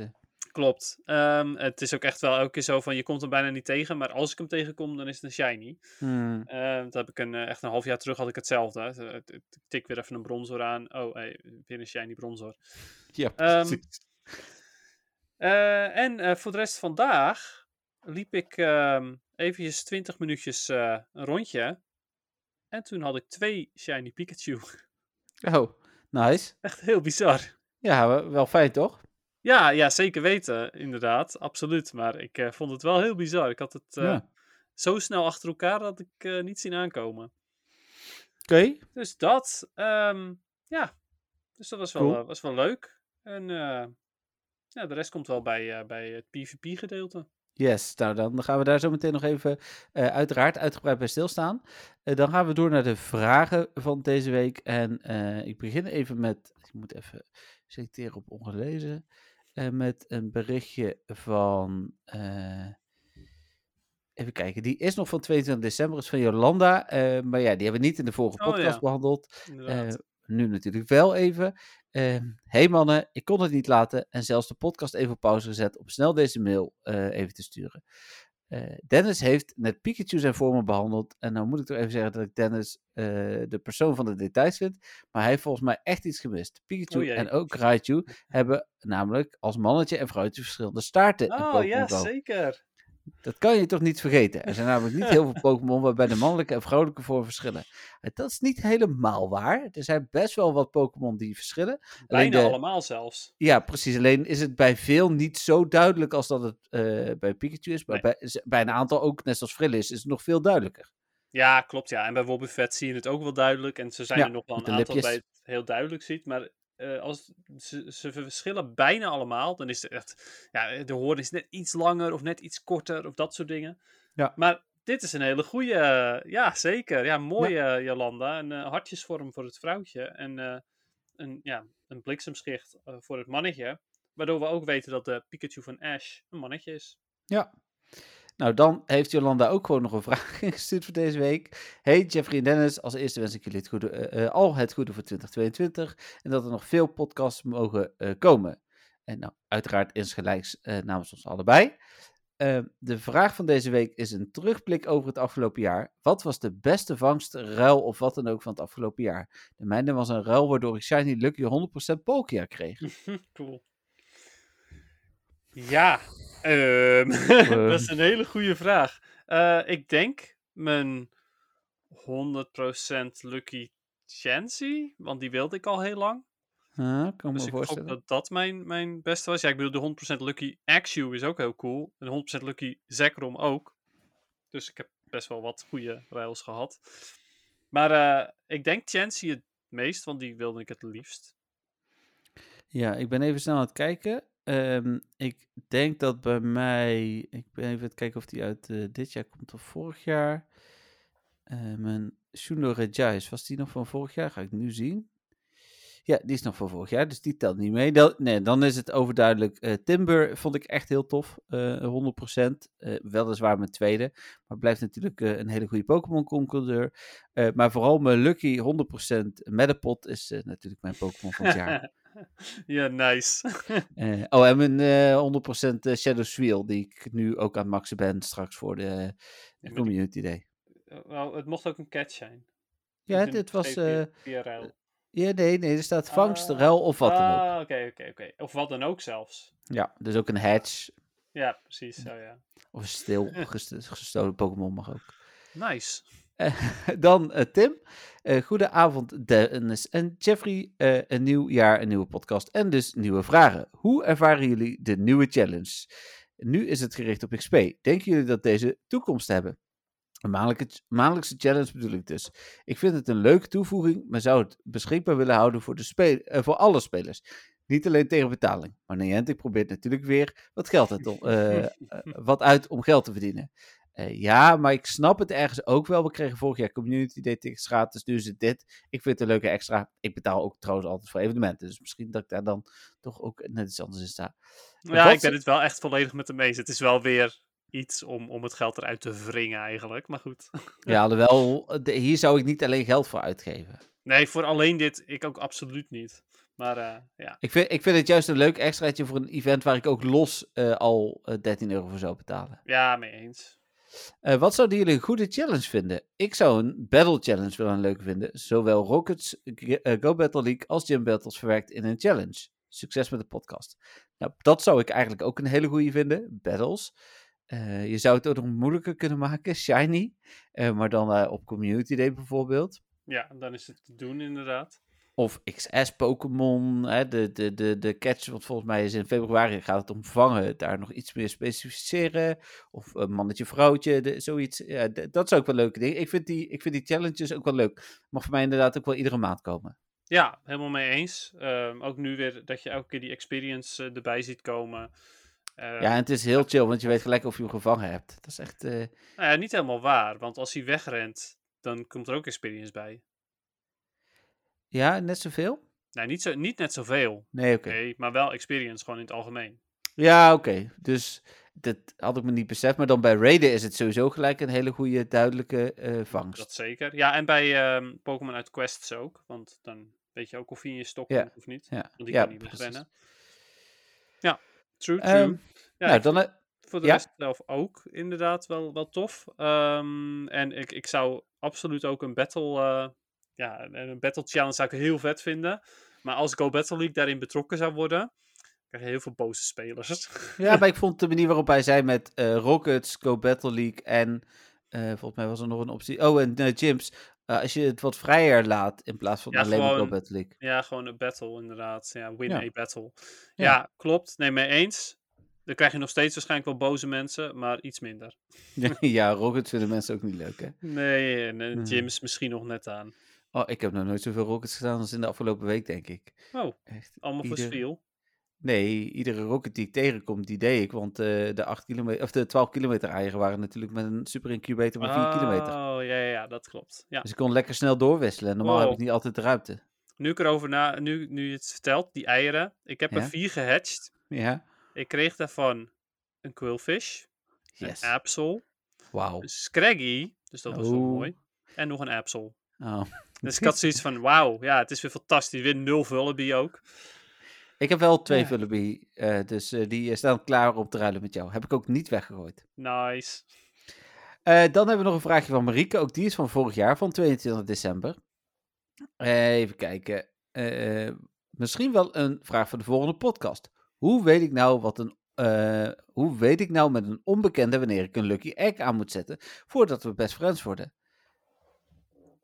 Klopt. Ehm, het is ook echt wel elke keer zo van, je komt hem bijna niet tegen, maar als ik hem tegenkom, dan is het een shiny. hmm. Eh, dat heb ik een, eh, echt een half jaar terug had ik hetzelfde. Het- het- Ik tik weer even een bronzor aan. Oh, hey, weer een shiny bronzor. Ja, Ehm. Eh, en eh, voor de rest vandaag liep ik ehm eventjes 20 minuutjes een rondje. En toen had ik twee shiny Pikachu. Oh, nice. Echt heel bizar. Ja, wel fijn toch? Ja, ja, zeker weten, inderdaad. Absoluut. Maar ik eh, vond het wel heel bizar. Ik had het eh, Ja. zo snel achter elkaar dat ik eh, niet zien aankomen. Oké. Dus dat, ehm, ja. Dus dat was wel, Cool. was wel leuk. En ja, de rest komt wel bij, bij het PvP-gedeelte. Yes, nou dan gaan we daar zo meteen nog even uiteraard uitgebreid bij stilstaan. Dan gaan we door naar de vragen van deze week. En ik begin even met, ik moet even selecteren op ongelezen, met een berichtje van, eh, even kijken, die is nog van 22 december, is van Jolanda. eh, maar ja, die hebben we niet in de vorige Oh, ja. podcast behandeld. Eh, nu natuurlijk wel even. Hé hey mannen, ik kon het niet laten en zelfs de podcast even op pauze gezet om snel deze mail even te sturen. Eh, Dennis heeft net Pikachu zijn vormen behandeld. En nou moet ik toch even zeggen dat ik Dennis eh, de persoon van de details vind. Maar hij heeft volgens mij echt iets gemist. Pikachu Oh en ook Raichu hebben namelijk als mannetje en vrouwtje verschillende staarten oh ja, zeker. Dat kan je toch niet vergeten? Er zijn namelijk niet heel veel Pokémon waarbij de mannelijke en vrouwelijke vormen verschillen. En dat is niet helemaal waar. Er zijn best wel wat Pokémon die verschillen. Alleen Bijna de- allemaal zelfs. Ja, precies. Alleen is het bij veel niet zo duidelijk als dat het eh, bij Pikachu is. Maar Nee. bij, bij een aantal ook, net zoals Frillis, is het nog veel duidelijker. Ja, klopt. Ja. En bij Wobbuffet zie je het ook wel duidelijk. En ze zijn Ja, er nog wel een aantal lipjes. bij het heel duidelijk ziet. Maar eh, als ze, ze verschillen bijna allemaal. Dan is het echt... Ja, de hoorn is net iets langer of net iets korter of dat soort dingen. Ja. Maar dit is een hele goede. ja, zeker. Ja, mooie eh, Jolanda. Een eh, hartjesvorm voor het vrouwtje. En eh, een, ja, een bliksemschicht eh, voor het mannetje. Waardoor we ook weten dat de Pikachu van Ash een mannetje is. Ja. Nou, dan heeft Jolanda ook gewoon nog een vraag ingestuurd voor deze week. Hey Jeffrey en Dennis, als eerste wens ik jullie het goede, eh, eh, al het goede voor 2022. En dat er nog veel podcasts mogen eh, komen. En nou, uiteraard insgelijks eh namens ons allebei. De vraag van deze week is een terugblik over het afgelopen jaar. Wat was de beste vangst, ruil of wat dan ook van het afgelopen jaar? De mijne was een ruil waardoor ik Shiny Lucky 100% Palkia kreeg. cool. Ja, ehm, dat is een hele goede vraag. Eh, ik denk mijn 100% Lucky Chansey, want die wilde ik al heel lang. Kan me Dus ik hoop dat dat mijn, mijn beste was. Ja, ik bedoel, de 100% Lucky Axew is ook heel cool. En de 100% Lucky Zekrom ook. Dus ik heb best wel wat goede ruils gehad. Maar eh, ik denk Chansey het meest, want die wilde ik het liefst. Ja, ik ben even snel aan het kijken. Ehm, ik denk dat bij mij. Ik ben even het kijken of die uit eh, dit jaar komt of vorig jaar. Eh, mijn Shundo was die nog van vorig jaar? Ga ik nu zien. Ja, die is nog van vorig jaar, dus die telt niet mee. Dan, nee, dan is het overduidelijk. eh, Timber vond ik echt heel tof, eh 100%. eh weliswaar mijn tweede, maar blijft natuurlijk een hele goede Pokémon-concurreur. Maar vooral mijn Lucky 100% Metapod is natuurlijk mijn Pokémon van het jaar. ja, nice. Eh, oh, en mijn eh 100% eh, Shadow Sweel, die ik nu ook aan maxen ben straks voor de, Community Day. Wel, het mocht ook een catch zijn. Ja, dit was... eh, ruil. ja, nee, nee, er staat vangst, ruil of wat dan ook. Ah, oké, oké, oké. Of wat dan ook zelfs. Ja, dus ook een hatch Ja, precies. Zo, ja. of stil gest- gestolen Pokémon mag ook. Nice. Dan eh, Tim. Eh goedenavond Dennis en Jeffrey. Eh, een nieuw jaar, een nieuwe podcast en dus nieuwe vragen. Hoe ervaren jullie de nieuwe challenge? Nu is het gericht op XP. Denken jullie dat deze toekomst hebben? Een maandelijkse challenge bedoel ik dus. Ik vind het een leuke toevoeging, maar zou het beschikbaar willen houden voor, de spe- eh, voor alle spelers. Niet alleen tegen betaling. Maar Niantic probeert natuurlijk weer wat, geld uit, om- eh, eh, wat uit om geld te verdienen. Eh, ja, maar ik snap het ergens ook wel. We kregen vorig jaar Community Day tickets gratis, het dit. Ik vind het een leuke extra. Ik betaal ook trouwens altijd voor evenementen, dus misschien dat ik daar dan toch ook net iets anders in sta. Ja, Wat ik ben het wel echt volledig met hem eens. Het is wel weer iets om, om het geld eruit te wringen eigenlijk. Maar goed. Ja, alhoewel, de- hier zou ik niet alleen geld voor uitgeven. Nee, voor alleen dit ik ook absoluut niet. Maar eh, ja. Ik vind, ik vind het juist een leuk extraatje voor een event waar ik ook los eh, al eh, 13 euro voor zou betalen. ja, mee eens. Eh, wat zouden jullie een goede challenge vinden? Ik zou een Battle Challenge wel een leuke vinden. Zowel Rockets, eh, Go Battle League als Gym Battles verwerkt in een challenge. Succes met de podcast. Nou, dat zou ik eigenlijk ook een hele goede vinden. Battles. Eh, je zou het ook nog moeilijker kunnen maken. Shiny. Maar dan op Community Day bijvoorbeeld. Ja, dan is het te doen inderdaad. Of XS Pokémon, hè, de, de, de, de catch, want volgens mij is in februari gaat het om vangen, daar nog iets meer specificeren. Of een mannetje, vrouwtje, de, zoiets. Ja, dat zou ook wel leuke dingen. Ik vind, die, ik vind die challenges ook wel leuk. Mag voor mij inderdaad ook wel iedere maand komen. Ja, helemaal mee eens. Ehm, ook nu weer dat je elke keer die experience eh, erbij ziet komen. Eh, Ja, en het is heel chill, want je weet gelijk of je hem gevangen hebt. Dat is echt... eh, nou ja, niet helemaal waar, want als hij wegrent, dan komt er ook experience bij. Ja, net zoveel? Nou, niet, zo, niet net zoveel. Nee, oké. Nee, maar wel experience, gewoon in het algemeen. Ja, oké. Dus dat had ik me niet beseft. Maar dan bij Raiden is het sowieso gelijk een hele goede, duidelijke eh, vangst. Dat zeker. Ja, en bij ehm, Pokémon uit Quests ook. Want dan weet je ook of hij in je stok Ja, komt of niet. Ja, Want die ja, kan niet precies. wegrennen. Ja, true, true. Ehm, ja, nou, dan... eh, voor de rest zelf ook inderdaad wel, wel tof. Ehm, en ik, ik zou absoluut ook een battle, eh, ja, een, battle challenge zou ik heel vet vinden. Maar als Go Battle League daarin betrokken zou worden, krijg je heel veel boze spelers. Ja, maar ik vond de manier waarop hij zei met eh, Rockets, Go Battle League en eh, volgens mij was er nog een optie. Oh, en eh, gyms. Als je het wat vrijer laat in plaats van Ja, alleen maar Go Battle League. ja, gewoon een battle inderdaad. Ja, win Ja. a battle. Ja. Ja. klopt. Nee, mee eens. Dan krijg je nog steeds waarschijnlijk wel boze mensen, maar iets minder. ja, Rockets vinden mensen ook niet leuk, hè? Nee, en eh, Hmm. gyms misschien nog net aan. Oh, ik heb nog nooit zoveel Rockets gedaan als in de afgelopen week, denk ik. Oh, Echt. allemaal voor Ieder- Spiel. Nee, iedere Rocket die ik tegenkom, die deed ik. Want eh, de, 8 kilometer, of de 12 kilometer eieren waren natuurlijk met een super incubator van 4 kilometer. Oh, ja, ja, dat klopt. Ja. Dus ik kon lekker snel doorwisselen. En normaal heb ik niet altijd de ruimte. Nu ik erover na, nu, nu je het vertelt, die eieren. Ik heb Ja? er vier gehatcht. Ja, Ik kreeg daarvan een quillfish, yes. een apsel, Wauw. een scraggy, dus dat was wel Oh. mooi. En nog een apsel. Oh. Dus ik had zoiets van, wauw, ja, het is weer fantastisch. Weer nul Vullaby ook. Ik heb wel twee Ja. Vullaby, eh, dus eh, die eh, staan klaar om te ruilen met jou. Heb ik ook niet weggegooid. Nice. Eh, dan hebben we nog een vraagje van Marieke. Ook die is van vorig jaar, van 22 december. Even kijken. Eh, misschien wel een vraag voor de volgende podcast. Hoe weet ik nou wat een. eh, hoe weet ik nou met een onbekende wanneer ik een lucky egg aan moet zetten voordat we best friends worden?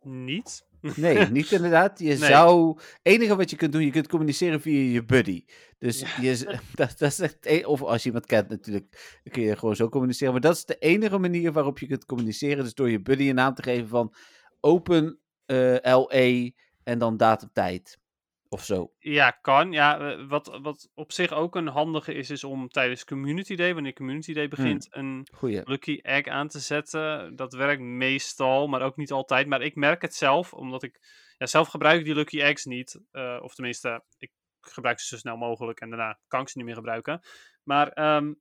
Niet? Nee, niet inderdaad. Je zou. enige wat je kunt doen, je kunt communiceren via je buddy. Dus Ja. je, dat, dat is echt. e- Of als je iemand kent, natuurlijk, kun je gewoon zo communiceren. Maar dat is de enige manier waarop je kunt communiceren. Dus door je buddy een naam te geven van open eh, LE en dan datum tijd. Of zo. Ja, kan. Ja, eh, wat, wat op zich ook een handige is, is om tijdens Community Day, wanneer Community Day begint, een Goeie. Lucky Egg aan te zetten. Dat werkt meestal, maar ook niet altijd. Maar ik merk het zelf, omdat ik... Ja, zelf gebruik ik die Lucky Eggs niet. eh, of tenminste, ik gebruik ze zo snel mogelijk en daarna kan ik ze niet meer gebruiken. Maar ehm,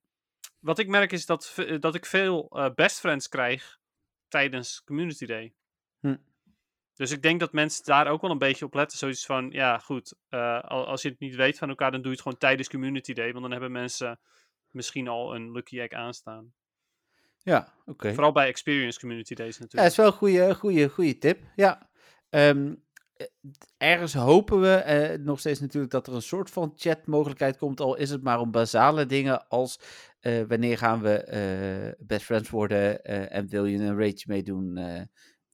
wat ik merk is dat, dat ik veel eh, best friends krijg tijdens Community Day. Hm. Dus ik denk dat mensen daar ook wel een beetje op letten. Zoiets van, ja goed, eh, al- als je het niet weet van elkaar, dan doe je het gewoon tijdens Community Day. Want dan hebben mensen misschien al een Lucky Egg aanstaan. Ja, oké. Vooral bij Experience Community Days Ja, natuurlijk. dat is wel een goede, goede, goede tip. Ja. Ehm, eh, ergens hopen we eh, nog steeds natuurlijk dat er een soort van chatmogelijkheid komt. Al is het maar om basale dingen als wanneer gaan we best friends worden en wil je een rage meedoen.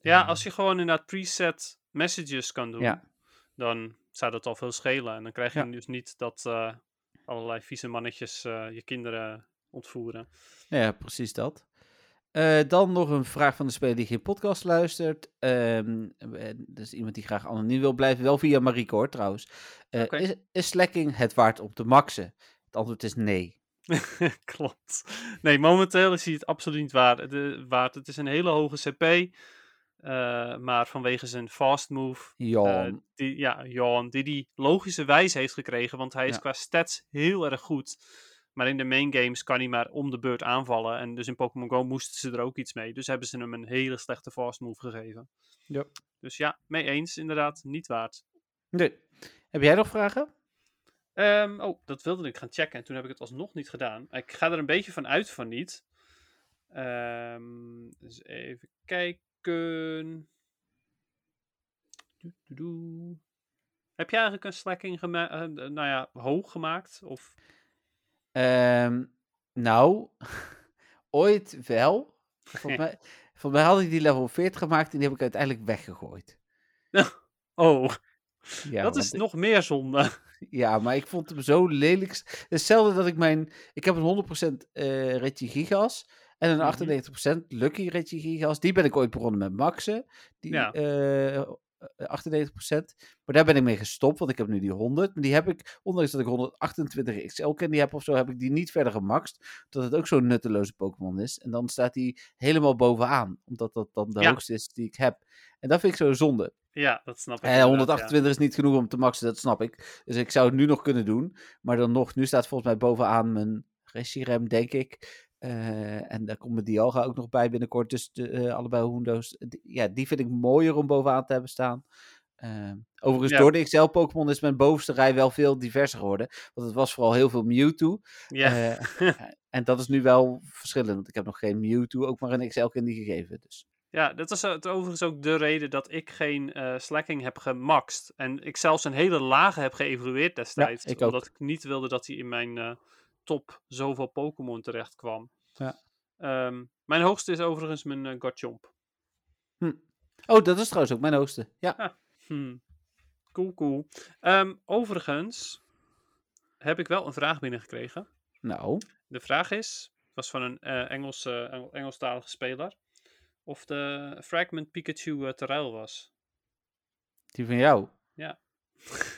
Ja, eh, als je gewoon inderdaad preset messages kan doen, Ja. dan zou dat al veel schelen. En dan krijg je Ja. dus niet dat eh, allerlei vieze mannetjes eh, je kinderen ontvoeren. Nou ja, precies dat. Eh, dan nog een vraag van de speler die geen podcast luistert. Ehm eh, dus iemand die graag anoniem wil blijven. Wel via Marieke hoor, trouwens. Is, is slacking het waard om te maxen? Het antwoord is nee. Klopt. Nee, momenteel is hij het absoluut niet waard. De, waard. Het is een hele hoge CP. Eh, maar vanwege zijn fast move, Ja, eh, die, ja, Johan, die die logischerwijs heeft gekregen, want hij is Ja. qua stats heel erg goed. Maar in de main games kan hij maar om de beurt aanvallen. En dus in Pokémon Go moesten ze er ook iets mee. Dus hebben ze hem een hele slechte fast move gegeven. Ja. Dus ja, mee eens, inderdaad, niet waard. nee. Heb jij nog vragen? Ehm, oh, dat wilde ik gaan checken en toen heb ik het alsnog niet gedaan. Ik ga er een beetje van uit van niet. Ehm dus even kijken. Heb jij eigenlijk een slacking gema- eh, nou ja, hoog gemaakt? Of... Ehm, nou, ooit wel. Volgens mij, volgens mij had ik die level 40 gemaakt en die heb ik uiteindelijk weggegooid. Oh, Ja, dat is nog meer zonde. Ja, maar ik vond hem zo lelijk. Hetzelfde dat ik mijn... Ik heb een 100% eh Reggie Gigas en een Mhm. 98% Lucky Reggie Gigas. Die ben ik ooit begonnen met maxen. Die Ja. eh, 98%. Maar daar ben ik mee gestopt, want ik heb nu die 100. Maar die heb ik, ondanks dat ik 128 XL candy heb of zo, heb ik die niet verder gemaxt. Omdat het ook zo'n nutteloze Pokémon is. En dan staat die helemaal bovenaan. Omdat dat dan de Ja. hoogste is die ik heb. En dat vind ik zo zonde. Ja, dat snap ik. Eh, inderdaad, 128 is niet genoeg om te maxen, dat snap ik. Dus ik zou het nu nog kunnen doen. Maar dan nog, nu staat volgens mij bovenaan mijn Reshiram, denk ik. Eh, en daar komt mijn Dialga ook nog bij binnenkort. Dus de, eh, allebei Hoendo's. Ja, die vind ik mooier om bovenaan te hebben staan. Eh, overigens, Ja. door de XL-Pokémon is mijn bovenste rij wel veel diverser geworden. Want het was vooral heel veel Mewtwo. Ja, Eh, en dat is nu wel verschillend. Want ik heb nog geen Mewtwo, ook maar een XL-candy gegeven. Dus. Ja, dat is het overigens ook de reden dat ik geen eh, slacking heb gemaxt. En ik zelfs een hele lage heb geëvalueerd destijds. ik ook. omdat ik niet wilde dat hij in mijn top zoveel Pokémon terecht kwam. Ja. Ehm, mijn hoogste is overigens mijn uh, Garchomp. Oh, dat is trouwens ook mijn hoogste. Ja. Hm. Cool, cool. Ehm, overigens heb ik wel een vraag binnengekregen. Nou, De vraag is, was van een eh Engels, eh, Engel- Engelstalige speler, of de Fragment Pikachu eh, te ruil was. die van jou. Ja.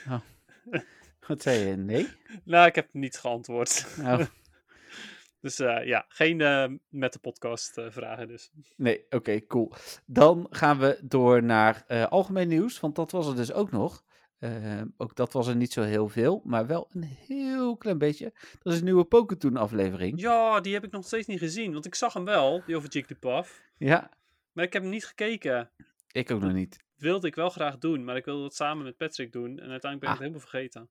Oh. Wat zei je? Nee? Nou, ik heb niet geantwoord. Oh, Dus eh, ja, geen eh, met de podcast eh, vragen dus. nee, oké, cool. Dan gaan we door naar algemeen nieuws, want dat was er dus ook nog. Ook dat was er niet zo heel veel, maar wel een heel klein beetje. Dat is een nieuwe Poketoon aflevering. Ja, die heb ik nog steeds niet gezien, want ik zag hem wel, die over Jigglypuff. Ja, Maar ik heb hem niet gekeken. ik ook nog niet. Wilde ik wel graag doen, maar ik wilde dat samen met Patrick doen. En uiteindelijk ben ik Ah. het helemaal vergeten.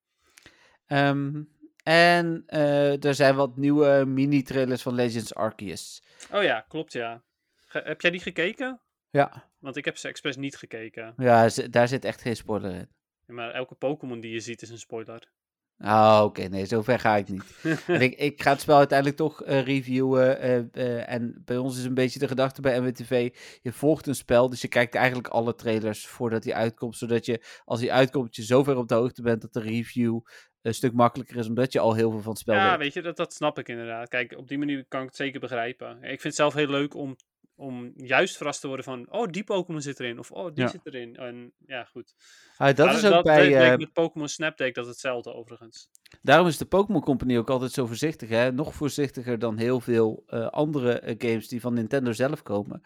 Ehm, en eh, er zijn wat nieuwe mini-trailers van Legends Arceus. Oh ja, klopt ja. Ge- heb jij die gekeken? Ja, Want ik heb ze expres niet gekeken. ja daar zit echt geen spoiler in. Ja, Maar elke Pokémon die je ziet is een spoiler. Oh, oké, nee, zover ga ik niet. Ik, ik ga het spel uiteindelijk toch eh, reviewen. eh, eh, en bij ons is een beetje de gedachte bij NWTV: je volgt een spel, dus je kijkt eigenlijk alle trailers voordat hij uitkomt. Zodat je, als hij uitkomt, je zover op de hoogte bent dat de review een stuk makkelijker is, omdat je al heel veel van het spel Ja, weet. weet je, dat, dat snap ik inderdaad. Kijk, op die manier kan ik het zeker begrijpen. Ik vind het zelf heel leuk om, om juist verrast te worden van... Oh, die Pokémon zit erin. Of oh, die Ja. zit erin. En ja, goed. Ah, dat Maar is ook bij. bleek- bleek eh, met Pokémon Snap deed dat hetzelfde overigens. Daarom is de Pokémon Company ook altijd zo voorzichtig. Hè? Nog voorzichtiger dan heel veel eh, andere eh, games die van Nintendo zelf komen.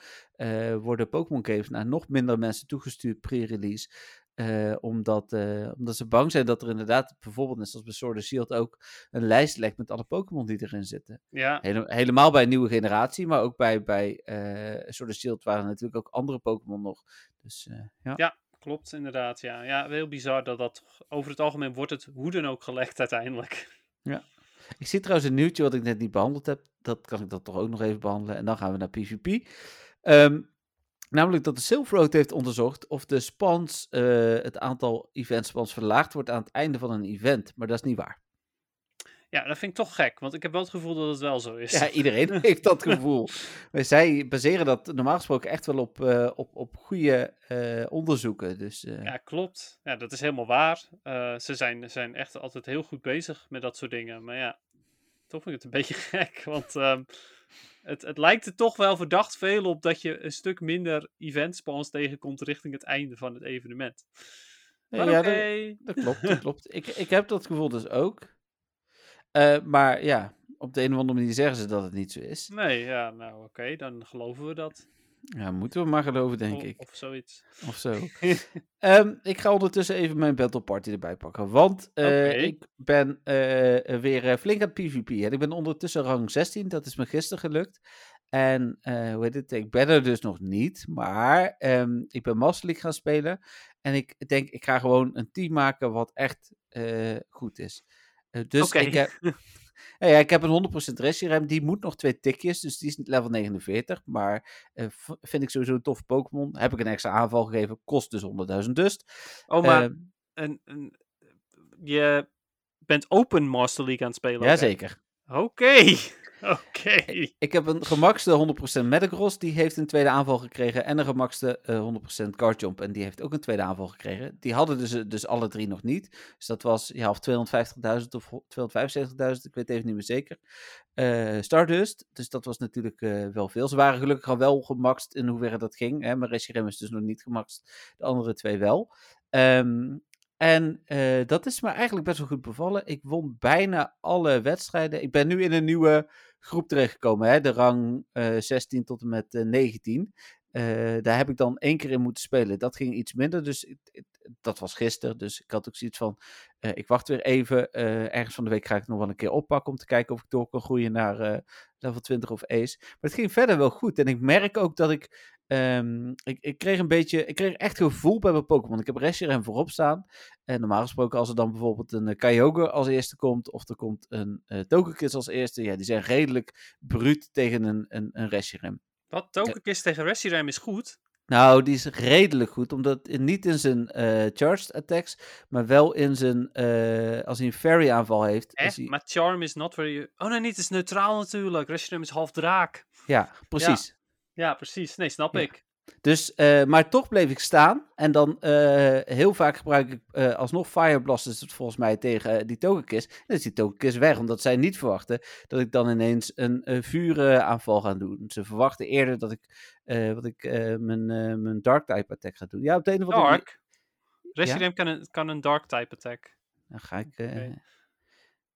worden Pokémon games naar nog minder mensen toegestuurd pre-release. Eh, omdat, eh, omdat ze bang zijn dat er inderdaad, bijvoorbeeld net zoals bij Sword and Shield ook, een lijst lekt met alle Pokémon die erin zitten. Ja, Hele- helemaal bij een nieuwe generatie, maar ook bij, bij eh Sword Shield waren natuurlijk ook andere Pokémon nog. Dus ja. Ja. klopt inderdaad. Ja. ja, heel bizar dat dat... Over het algemeen wordt het hoe dan ook gelekt uiteindelijk. Ik zie trouwens een nieuwtje wat ik net niet behandeld heb. Dat kan ik dan toch ook nog even behandelen. En dan gaan we naar PvP. Namelijk dat de Silver Road heeft onderzocht of de spans, eh, het aantal event spans verlaagd wordt aan het einde van een event. Maar dat is niet waar. Ja, dat vind ik toch gek. Want ik heb wel het gevoel dat het wel zo is. Ja, iedereen heeft dat gevoel. Zij baseren dat normaal gesproken echt wel op, eh, op, op goede eh, onderzoeken. Dus Ja, klopt. Ja, dat is helemaal waar. Ze zijn, zijn echt altijd heel goed bezig met dat soort dingen. Maar ja, toch vind ik het een beetje gek. Want ehm, het, het lijkt er toch wel verdacht veel op dat je een stuk minder event spawns tegenkomt richting het einde van het evenement. Maar ja, oké. dat, dat klopt. Dat klopt. Ik, ik heb dat gevoel dus ook. Eh, maar ja, op de een of andere manier zeggen ze dat het niet zo is. Nee, ja, nou oké, dan geloven we dat. Ja, moeten we maar geloven, denk of, ik. Of zoiets. Of zo. Ehm, ik ga ondertussen even mijn Battle Party erbij pakken. Want eh, ik ben eh, weer eh, flink aan het PvP. En ik ben ondertussen rang 16. Dat is me gisteren gelukt. En hoe heet het? Ik ben er dus nog niet. Maar ehm, ik ben Master League gaan spelen. En ik denk, ik ga gewoon een team maken wat echt goed is. Dus ik heb... Ja, ja, ik heb een 100% rem. Die moet nog twee tikjes. Dus die is level 49. Maar eh, vind ik sowieso een toffe Pokémon. Heb ik een extra aanval gegeven. Kost dus 100.000 dust. Oh, maar Ehm, een, een, je bent Open Master League aan het spelen? Jazeker. Oké. Ik heb een gemaxte 100% Metagross. Die heeft een tweede aanval gekregen. En een gemaxte eh 100% Guardjump. En die heeft ook een tweede aanval gekregen. Die hadden dus, dus alle drie nog niet. Dus dat was ja, of 250.000 of 275.000. Ik weet even niet meer zeker. Eh, Stardust. Dus dat was natuurlijk eh, wel veel. Ze waren gelukkig al wel gemaxt in hoeverre dat ging. Hè? Maar Reshiram is dus nog niet gemaxt. De andere twee wel. Ehm, en eh, dat is me eigenlijk best wel goed bevallen. Ik won bijna alle wedstrijden. Ik ben nu in een nieuwe groep terechtgekomen. Hè? De rang eh 16 tot en met eh, 19. Eh, daar heb ik dan één keer in moeten spelen. Dat ging iets minder. Dus dat was gisteren. Dus ik had ook zoiets van. eh, ik wacht weer even. eh, ergens van de week ga ik het nog wel een keer oppakken. Om te kijken of ik door kan groeien naar eh, level 20 of Ace. Maar het ging verder wel goed. En ik merk ook dat ik. Ehm, ik, ik kreeg een beetje. Ik kreeg echt gevoel bij mijn Pokémon. Ik heb Reshiram voorop staan. En normaal gesproken, als er dan bijvoorbeeld een uh, Kyogre als eerste komt. Of er komt een uh, Togekiss als eerste. Ja, die zijn redelijk bruut tegen een, een, een Reshiram. Wat? Togekiss tegen Reshiram is goed? Nou, die is redelijk goed, omdat niet in zijn uh, charged attacks, maar wel in zijn, uh, als hij een fairy aanval heeft. Eh, hij... maar Charm is not very... Oh nee, niet, het is neutraal natuurlijk. Reshiram is half draak. Ja, precies. Ja, ja precies. Nee, snap ja. ik. Dus, uh, maar toch bleef ik staan. En dan uh, heel vaak gebruik ik uh, alsnog Fire Blast, dus volgens mij tegen die Togekiss. En dan is die Togekiss weg, omdat zij niet verwachten dat ik dan ineens een vuuraanval ga doen. Ze verwachten eerder dat ik, wat ik mijn, mijn Dark type attack ga doen. Ja, op de een of andere Dark? Reshiram ja? kan, een, kan een Dark type attack. Dan ga ik... Okay.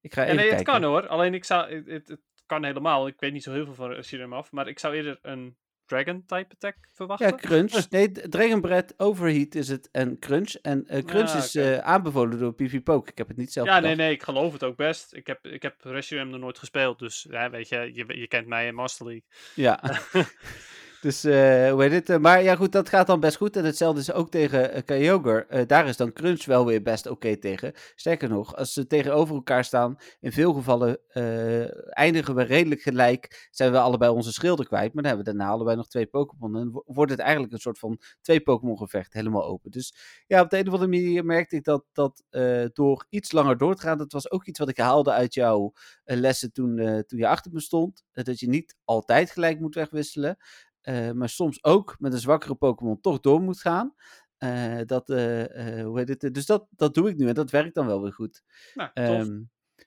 Ik ga ja, nee, kijken. het kan hoor. Alleen ik zou... Het, het, het kan helemaal. Ik weet niet zo heel veel van Reshiram af. Maar ik zou eerder een Dragon type attack verwachten? Ja, Crunch. Nee, Dragon Breath, Overheat is het en Crunch. En uh, Crunch ah, is okay. uh, aanbevolen door PvP Poke. Ik heb het niet zelf Ja, nee, nee, ik geloof het ook best. Ik heb, ik heb Reshiram nog nooit gespeeld. Dus ja, weet je, je, je kent mij in Master League. Ja. Dus, eh, hoe heet het? eh, maar ja, goed, dat gaat dan best goed. En hetzelfde is ook tegen uh, Kyogre. Daar is dan Crunch wel weer best oké tegen. Sterker nog, als ze tegenover elkaar staan, in veel gevallen eindigen we redelijk gelijk. Zijn we allebei onze schilder kwijt. Maar dan hebben we daarna allebei nog twee Pokémon. En wo- wordt het eigenlijk een soort van twee Pokémon gevecht helemaal open. Dus ja, op de een of andere manier merkte ik dat, dat door iets langer door te gaan. Dat was ook iets wat ik haalde uit jouw lessen toen, toen je achter me stond. Dat je niet altijd gelijk moet wegwisselen. Eh, maar soms ook met een zwakkere Pokémon toch door moet gaan. Eh, dat, eh, hoe heet het? Dus dat, dat doe ik nu en dat werkt dan wel weer goed. Nou. Ehm,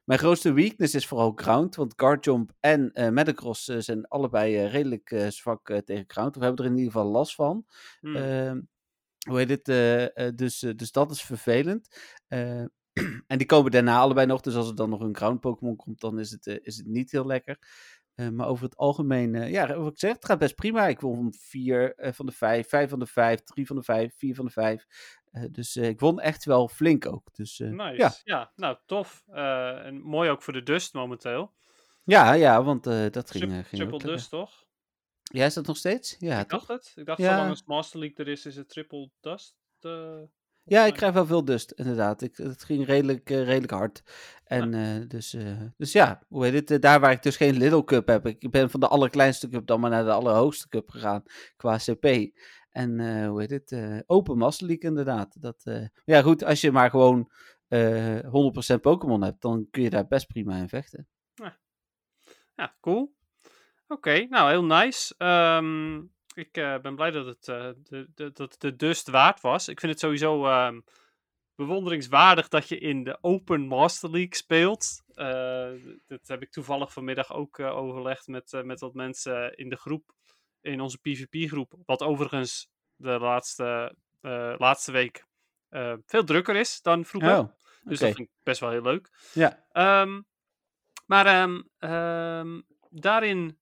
mijn grootste weakness is vooral Ground. Want Guardjump en Metagross eh, zijn allebei redelijk zwak tegen Ground. Of hebben er in ieder geval last van. Hmm. Ehm, hoe heet het? dus, dus dat is vervelend. En die komen daarna allebei nog. Dus als er dan nog een ground Pokémon komt, dan is het, is het niet heel lekker. Eh, maar over het algemeen, eh, ja, wat ik zeg, het gaat best prima. Ik won vier eh, van de vijf, vijf van de vijf, drie van de vijf, vier van de vijf. Dus ik won echt wel flink ook. Dus Nice. ja. Ja. nou tof. En mooi ook voor de Dust momenteel. Ja, ja, want dat ging, eh, ging triple. Dust, toch? Ja, is dat nog steeds? Ja, ik toch? dacht het. Ik dacht, Ja. zolang als Master League er is, is het triple Dust. Ja, ik krijg wel veel dust, inderdaad. Ik, het ging redelijk, eh, redelijk hard. En eh, dus, eh, dus ja, hoe heet het? daar waar ik dus geen Little Cup heb. Ik ben van de allerkleinste cup dan maar naar de allerhoogste cup gegaan qua CP. En hoe heet het? open Master League inderdaad. Dat, ja goed, als je maar gewoon eh 100% Pokémon hebt, dan kun je daar best prima in vechten. Ja, cool. Oké, nou heel nice. Ehm, ik eh, ben blij dat het eh, de, de, dat de dust waard was. Ik vind het sowieso ehm, bewonderingswaardig dat je in de Open Master League speelt. Eh, dat heb ik toevallig vanmiddag ook overlegd met, met wat mensen in de groep, in onze PvP-groep. Wat overigens de laatste, laatste week veel drukker is dan vroeger. Oh, dus dat vind ik best wel heel leuk. Ja, Ehm, maar ehm, daarin.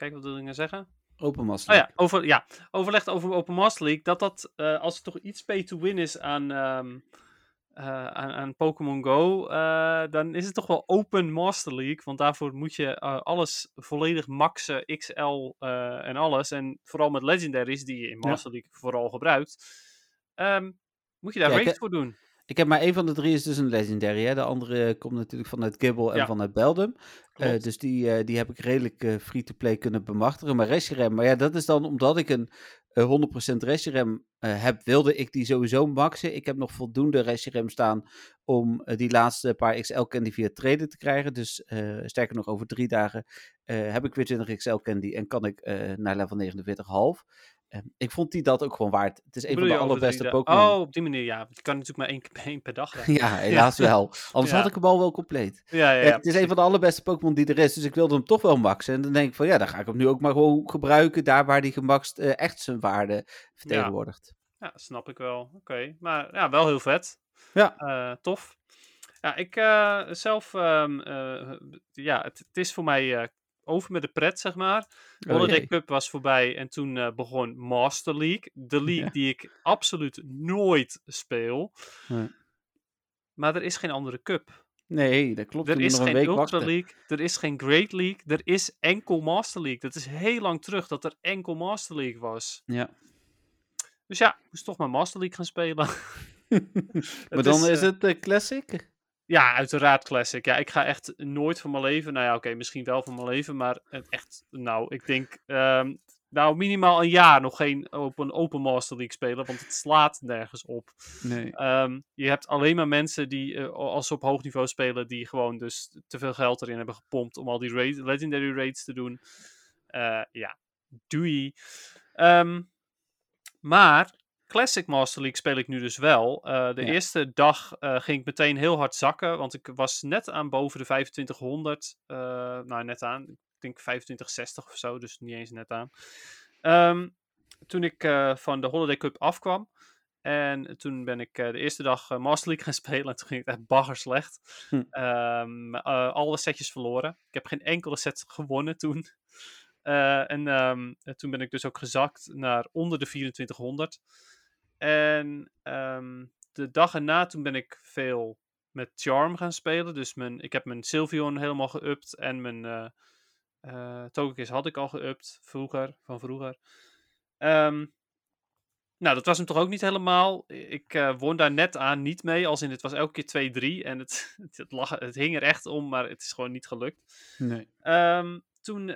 Kijken wat wil ik nou zeggen. Open Master Oh League. ja, over, ja, overlegd over Open Master League. Dat dat, eh, als het toch iets pay to win is aan, eh, aan, aan Pokémon Go, eh, dan is het toch wel Open Master League. Want daarvoor moet je alles volledig maxen, XL en alles. En vooral met Legendaries, die je in Ja. Master League vooral gebruikt. ehm, moet je daar Ja, voor doen. Ik heb maar één van de drie is dus een legendary. Hè? De andere komt natuurlijk vanuit Gibble en Ja. vanuit Beldum. Eh, dus die, eh, die heb ik redelijk eh, free-to-play kunnen bemachtigen. Maar Reshiram, maar ja, dat is dan omdat ik een eh, 100% Reshiram heb, wilde ik die sowieso maxen. Ik heb nog voldoende Reshiram staan om die laatste paar XL candy via traden te krijgen. Dus sterker nog, over drie dagen heb ik weer 20 XL candy en kan ik naar level 49,5. Eh, ik vond die dat ook gewoon waard. Het is een van de allerbeste Pokémon. Oh, op die manier, ja. Je kan natuurlijk maar één, keer- één per dag rijden. Ja, helaas wel. Anders Ja. had ik hem al wel compleet. Ja, ja, Ja, ja. het is een van de allerbeste Pokémon die er is, dus ik wilde hem toch wel maxen. En dan denk ik van ja, dan ga ik hem nu ook maar gewoon gebruiken daar waar die gemaxt eh, echt zijn waarde vertegenwoordigt. Ja, snap ik wel. Oké, maar ja, wel heel vet. Ja. Eh, tof. Ja, ik eh, zelf, ehm, eh, ja, het, het is voor mij eh, over met de pret, zeg maar. Oh, Holiday jee. Cup was voorbij en toen eh, begon Master League. De league Ja. die ik absoluut nooit speel. Nee. Maar er is geen andere cup. Nee, dat klopt. Er is nog een geen week Ultra wachten. League, er is geen Great League, er is enkel Master League. Dat is heel lang terug dat er enkel Master League was. Ja. Dus ja, moest toch maar Master League gaan spelen. maar dan is, eh, het eh, Classic? Ja, uiteraard Classic. Ja, ik ga echt nooit van mijn leven. Nou ja, oké, misschien wel van mijn leven, maar het echt, nou, ik denk, ehm, nou, minimaal een jaar nog geen open, open Master League spelen, want het slaat nergens op. Nee. Ehm, je hebt alleen maar mensen die, eh, als ze op hoog niveau spelen, die gewoon dus te veel geld erin hebben gepompt om al die raid, legendary raids te doen. Eh, ja, doei. Ehm, maar Classic Master League speel ik nu dus wel. Eh, de Ja. eerste dag eh, ging ik meteen heel hard zakken, want ik was net aan boven de 2500. eh, nou, net aan. Ik denk 2560 of zo, dus niet eens net aan. Ehm, toen ik van de Holiday Cup afkwam. En toen ben ik de eerste dag Master League gaan spelen. En toen ging het echt bagger slecht. Hm. Ehm, eh, alle setjes verloren. Ik heb geen enkele set gewonnen toen. Eh, en ehm, eh, toen ben ik dus ook gezakt naar onder de 2400. En ehm, de dag erna toen ben ik veel met Charm gaan spelen. Dus mijn, ik heb mijn Sylveon helemaal geüpt. En mijn, Togekiss had ik al geüpt, vroeger, van vroeger. Ehm, nou, dat was hem toch ook niet helemaal. Ik eh, won daar net aan niet mee, als in het was elke keer 2-3. En het, het, het, lag, het hing er echt om, maar het is gewoon niet gelukt. Nee. Ehm, toen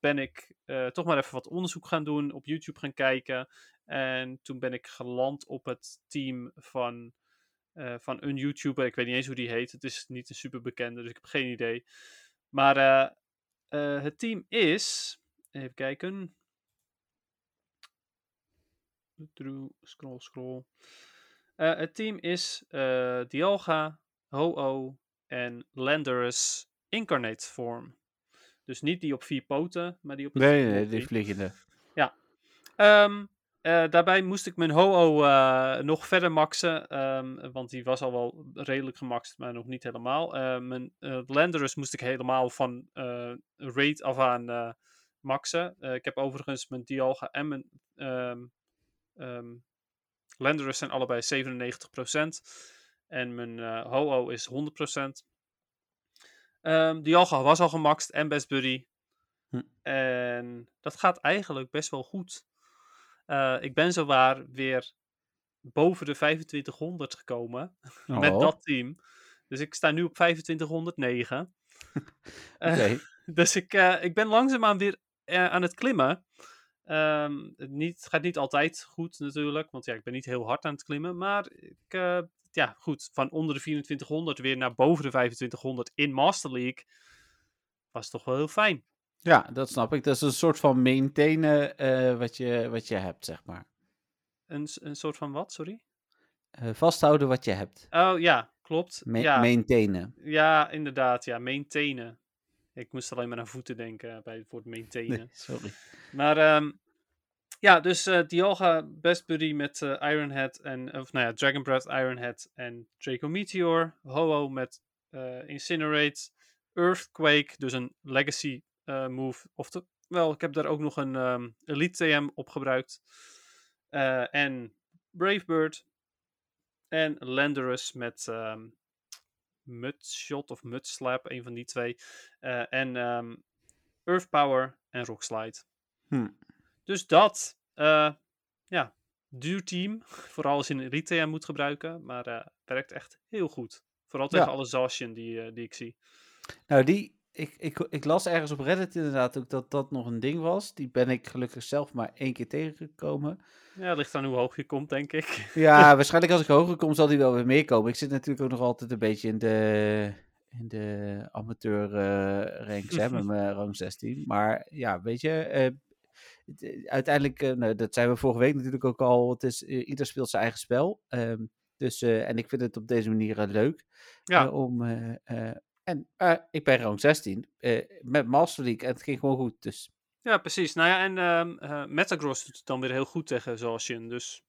ben ik toch maar even wat onderzoek gaan doen, op YouTube gaan kijken. En toen ben ik geland op het team van, eh, van een YouTuber. Ik weet niet eens hoe die heet. Het is niet een super bekende, dus ik heb geen idee. Maar eh, eh, het team is. Even kijken. Drew, scroll, scroll. Het team is Dialga, Ho-Oh en Landorus Incarnate Form. Dus niet die op vier poten, maar die op het Nee, nee, die vliegende. Ehm, eh, daarbij moest ik mijn Ho-Oh eh, nog verder maxen. ehm, want die was al wel redelijk gemaxt, maar nog niet helemaal. Eh, mijn Landorus moest ik helemaal van raid af aan maxen. Ik heb overigens mijn Dialga en mijn ehm ehm, Landorus zijn allebei 97%. En mijn Ho-Oh is 100%. Ehm Dialga was al gemaxt en Best Buddy. Hm. En dat gaat eigenlijk best wel goed. Eh, ik ben zowaar weer boven de 2500 gekomen met Oh, dat team. Dus ik sta nu op 2509. Eh, dus ik, eh, ik ben langzaamaan weer aan het klimmen. Ehm, het niet, gaat niet altijd goed natuurlijk, want ja, ik ben niet heel hard aan het klimmen. Maar ik, ja, goed, van onder de 2400 weer naar boven de 2500 in Master League was toch wel heel fijn. Ja, dat snap ik. Dat is een soort van maintainen eh, wat, je, wat je hebt, zeg maar. Een, een soort van wat, sorry? Eh, vasthouden wat je hebt. Oh ja, klopt. Ma- ja, Maintainen. ja, inderdaad. Ja, maintainen. Ik moest alleen maar aan voeten denken bij het woord maintainen. Nee, sorry. Maar ehm, ja, dus eh Dialga Best Buddy met eh, Ironhead en, of nou ja, Dragon Breath, Ironhead en Draco Meteor. Ho-Oh met eh, Incinerate, Earthquake, dus een legacy eh, move. Oftewel, ik heb daar ook nog een ehm, Elite TM op gebruikt. Eh, en Bravebird. En Landorus met ehm Mudshot of Mudslap, een van die twee. Eh, en ehm, Earth Power en Rock Slide. Hm. Dus dat, eh, ja, duur team. Vooral als je een Elite TM moet gebruiken. Maar eh, werkt echt heel goed. Vooral tegen Ja. alle Zacian die, eh, die ik zie. Nou, die, ik, ik, ik las ergens op Reddit inderdaad ook dat dat nog een ding was. Die ben ik gelukkig zelf maar één keer tegengekomen. Ja, ligt aan hoe hoog je komt, denk ik. Ja, waarschijnlijk als ik hoger kom zal die wel weer meer komen. Ik zit natuurlijk ook nog altijd een beetje in de, in de amateur eh, ranks, hè, met mijn rang 16. Maar ja, weet je, eh, eh, uiteindelijk, eh, nou, dat zijn we vorige week natuurlijk ook al, het is, ieder speelt zijn eigen spel. Ehm, dus, en ik vind het op deze manier leuk Ja. om... en eh, ik ben rang 16 eh, met Master League en het ging gewoon goed. Dus Ja, precies. Nou ja, en ehm eh, Metagross doet het dan weer heel goed tegen Zacian. Dus,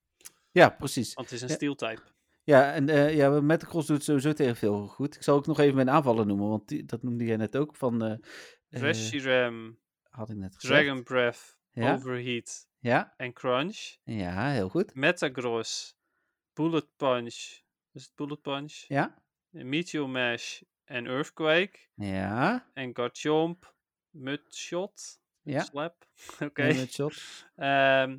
ja, precies. want het is een Ja. steel type. Ja, en ja, Metacross doet sowieso tegen veel goed. Ik zal ook nog even mijn aanvallen noemen, want die, dat noemde jij net ook. Van, Reshiram, had ik net gezegd. Dragon Breath, Ja? Overheat Ja, en Crunch. ja, heel goed. Metagross, Bullet Punch. Is het Bullet Punch? Ja, Meteor Mash en Earthquake. ja, En Garchomp, Mudshot, ja. Slap. Oké. Een shot. Ehm,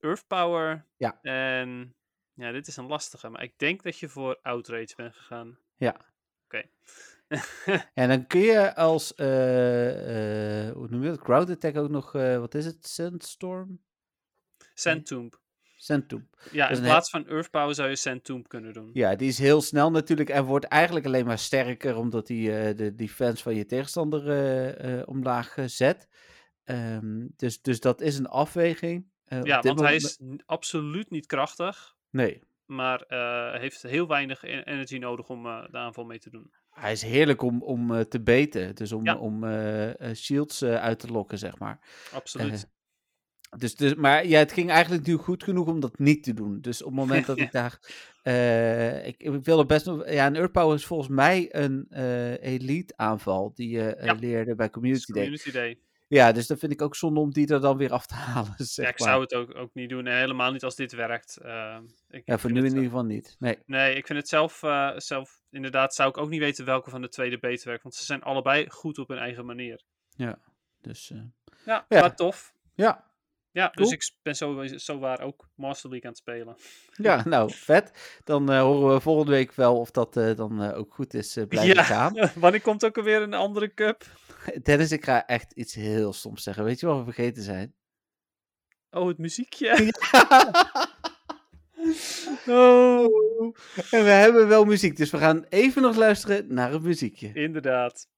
Earth Power. Ja. En ja, dit is een lastige, maar ik denk dat je voor Outrage bent gegaan. Ja. Oké. En dan kun je als, eh, eh, hoe noem je dat, crowd attack ook nog, eh, wat is het, Sandstorm? Sandtomb. Sandtomb. Ja, in plaats van Earth Power zou je Sandtomb kunnen doen. Ja, die is heel snel natuurlijk en wordt eigenlijk alleen maar sterker omdat hij eh, de defense van je tegenstander eh, eh, omlaag zet. Ehm, dus, dus dat is een afweging. Ja, want hij is absoluut niet krachtig, Nee, maar heeft heel weinig e- energy nodig om de aanval mee te doen. hij is heerlijk om, om te beten. Dus om, Ja. om shields uit te lokken, zeg maar. Absoluut. Dus, dus, maar ja, het ging eigenlijk nu goed genoeg om dat niet te doen. Dus op het moment dat ik daar... eh, ik, ik wilde best nog... Ja, een Earth Power is volgens mij een eh, elite aanval die je eh, Ja. leerde bij Community Day. Community Day. Ja, dus dat vind ik ook zonde om die er dan weer af te halen, zeg Ja, ik maar. zou het ook, ook niet doen. En helemaal niet als dit werkt. Eh, ik, Ja, voor nu in ieder geval niet. Nee. Nee, ik vind het zelf, zelf inderdaad, zou ik ook niet weten welke van de tweede beter werkt. Want ze zijn allebei goed op hun eigen manier. Ja, dus Ja, Ja. maar tof. ja. Ja, Cool. dus ik ben zo, zo waar ook Master League aan het spelen. Ja, nou, vet. Dan eh, horen we volgende week wel of dat eh, dan eh, ook goed is blijven Ja. gaan. Wanneer komt ook alweer een andere cup? Dennis, ik ga echt iets heel stoms zeggen. Weet je wat we vergeten zijn? Oh, het muziekje. oh. En we hebben wel muziek, dus we gaan even nog luisteren naar het muziekje. Inderdaad.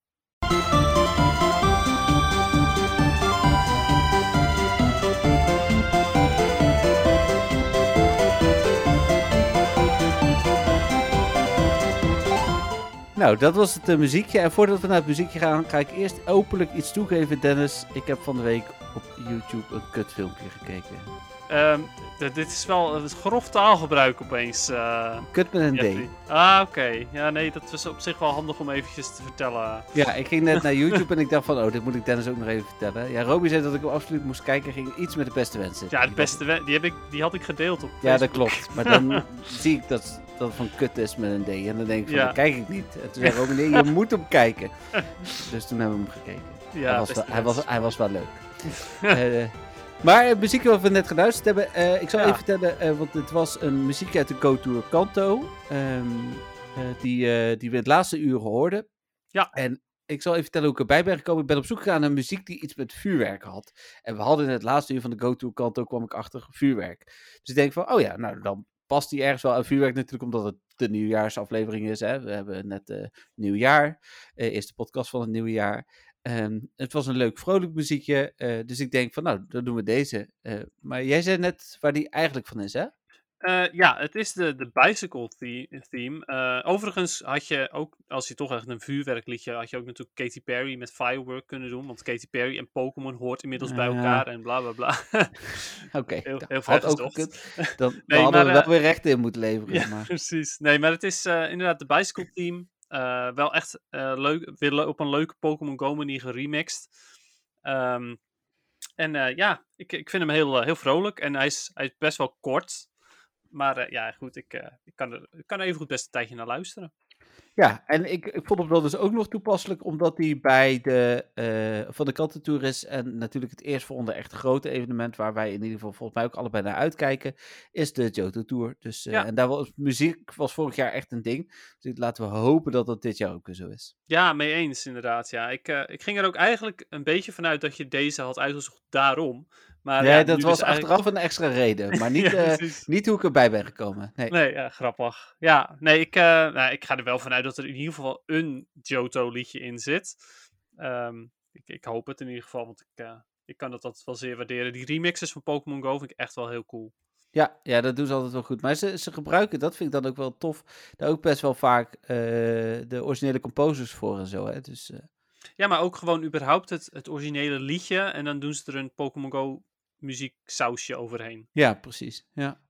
Nou, dat was het eh, muziekje. En voordat we naar het muziekje gaan, ga ik eerst openlijk iets toegeven, Dennis. Ik heb van de week op YouTube een kutfilmpje gekeken. Ehm, dit is wel het is grof taalgebruik opeens. eh, Kut met een Jeffrey. D. Ah, oké. Ja, nee, dat was op zich wel handig om eventjes te vertellen. Ja, ik ging net naar YouTube en ik dacht van, oh, dit moet ik Dennis ook nog even vertellen. Ja, Robbie zei dat ik hem absoluut moest kijken. Ging iets met de beste wensen. Ja, de beste we- die, heb ik, die had ik gedeeld op Ja, dat klopt. Maar dan zie ik dat, dat het van kut is met een D. En dan denk ik van, Ja. dat kijk ik niet. En toen zei Robin, nee, je moet hem kijken. Dus toen hebben we hem gekeken. Ja, hij, was wel, hij, was, hij was wel leuk. Eh, maar het muziekje wat we net geluisterd hebben, eh, ik zal Ja. even vertellen, eh, want het was een muziekje uit de Go Tour Kanto, ehm, eh, die, eh, die we het laatste uur hoorden. Ja. En ik zal even vertellen hoe ik erbij ben gekomen. Ik ben op zoek gegaan naar muziek die iets met vuurwerk had. En we hadden in het laatste uur van de Go Tour Kanto kwam ik achter vuurwerk. Dus ik denk van, oh ja, nou dan past die ergens wel aan vuurwerk natuurlijk, omdat het de nieuwjaarsaflevering is. Hè? We hebben net eh nieuwjaar, eh eerste podcast van het nieuwe jaar. Ehm, het was een leuk vrolijk muziekje, eh, dus ik denk van nou, dan doen we deze. Eh, maar jij zei net waar die eigenlijk van is, hè? Eh, ja, het is de, de bicycle the- theme. Overigens had je ook, als je toch echt een vuurwerkliedje, had je ook natuurlijk Katy Perry met Firework kunnen doen. Want Katy Perry en Pokémon hoort inmiddels bij Ja. elkaar en bla bla bla. Oké, Heel- heel had ook. Dan, Nee, hadden maar, we wel weer rechten in moeten leveren. Ja, Maar... precies. Nee, maar het is inderdaad de bicycle theme. Eh, wel echt eh, leuk, op een leuke Pokémon Go manier geremixed. Ehm, en eh, ja, ik, ik vind hem heel, heel vrolijk en hij is, hij is best wel kort. Maar ja, goed, ik, ik, kan er, kan even goed best een tijdje naar luisteren. Ja, en ik, ik vond hem wel dus ook nog toepasselijk, omdat hij bij de eh, van de kantentour is. En natuurlijk het eerstvolgende echt grote evenement, waar wij in ieder geval volgens mij ook allebei naar uitkijken, is de Johto Tour. Dus, eh, Ja. En daar was muziek was vorig jaar echt een ding. Dus laten we hopen dat dat dit jaar ook weer zo is. Ja, mee eens inderdaad. Ja. Ik, eh, ik ging er ook eigenlijk een beetje vanuit dat je deze had uitgezocht daarom. Maar, nee, ja, dat was dus eigenlijk- achteraf een extra reden, maar niet, Ja, eh, niet hoe ik erbij ben gekomen. Nee. Nee, ja, grappig. Ja, nee, ik, eh, nou, ik ga er wel vanuit dat er in ieder geval een Johto-liedje in zit. Ehm, ik, ik hoop het in ieder geval, want ik, eh, ik kan dat altijd wel zeer waarderen. Die remixes van Pokémon Go vind ik echt wel heel cool. Ja, ja, dat doen ze altijd wel goed. Maar ze, ze gebruiken, dat vind ik dan ook wel tof, daar ook best wel vaak eh, de originele composers voor en zo. Hè? Dus, Ja, maar ook gewoon überhaupt het, het originele liedje. En dan doen ze er een Pokémon Go muzieksausje overheen. Ja, precies. Ja.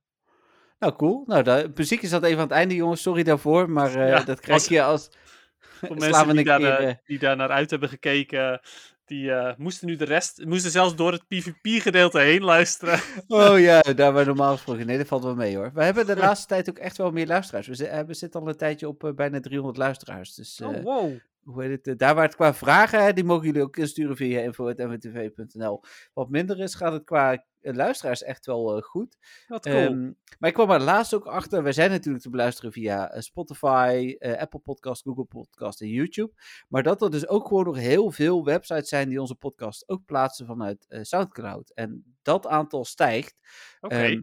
Nou, cool. Nou, de muziek is dat even aan het einde, jongens. Sorry daarvoor, maar eh, Ja, dat krijg als- je als... Voor mensen die daar, keer, eh, die daar naar uit hebben gekeken, die moesten nu de rest, moesten zelfs door het PvP-gedeelte heen luisteren. Oh ja, daar waar normaal gesproken. Nee, dat valt wel mee hoor. We hebben de laatste tijd ook echt wel meer luisteraars. We, we zitten al een tijdje op bijna 300 luisteraars. Dus Oh, wow. Hoe heet het? eh, daar waar het qua vragen, hè, die mogen jullie ook insturen via info.mwtv.nl. Wat minder is, gaat het qua eh, luisteraars echt wel eh, goed. Wat cool. Ehm, maar ik kwam er laatst ook achter. Wij zijn natuurlijk te beluisteren via Spotify, Apple Podcast, Google Podcast en YouTube. Maar dat er dus ook gewoon nog heel veel websites zijn die onze podcast ook plaatsen vanuit Soundcloud. En dat aantal stijgt. Oké. Ehm,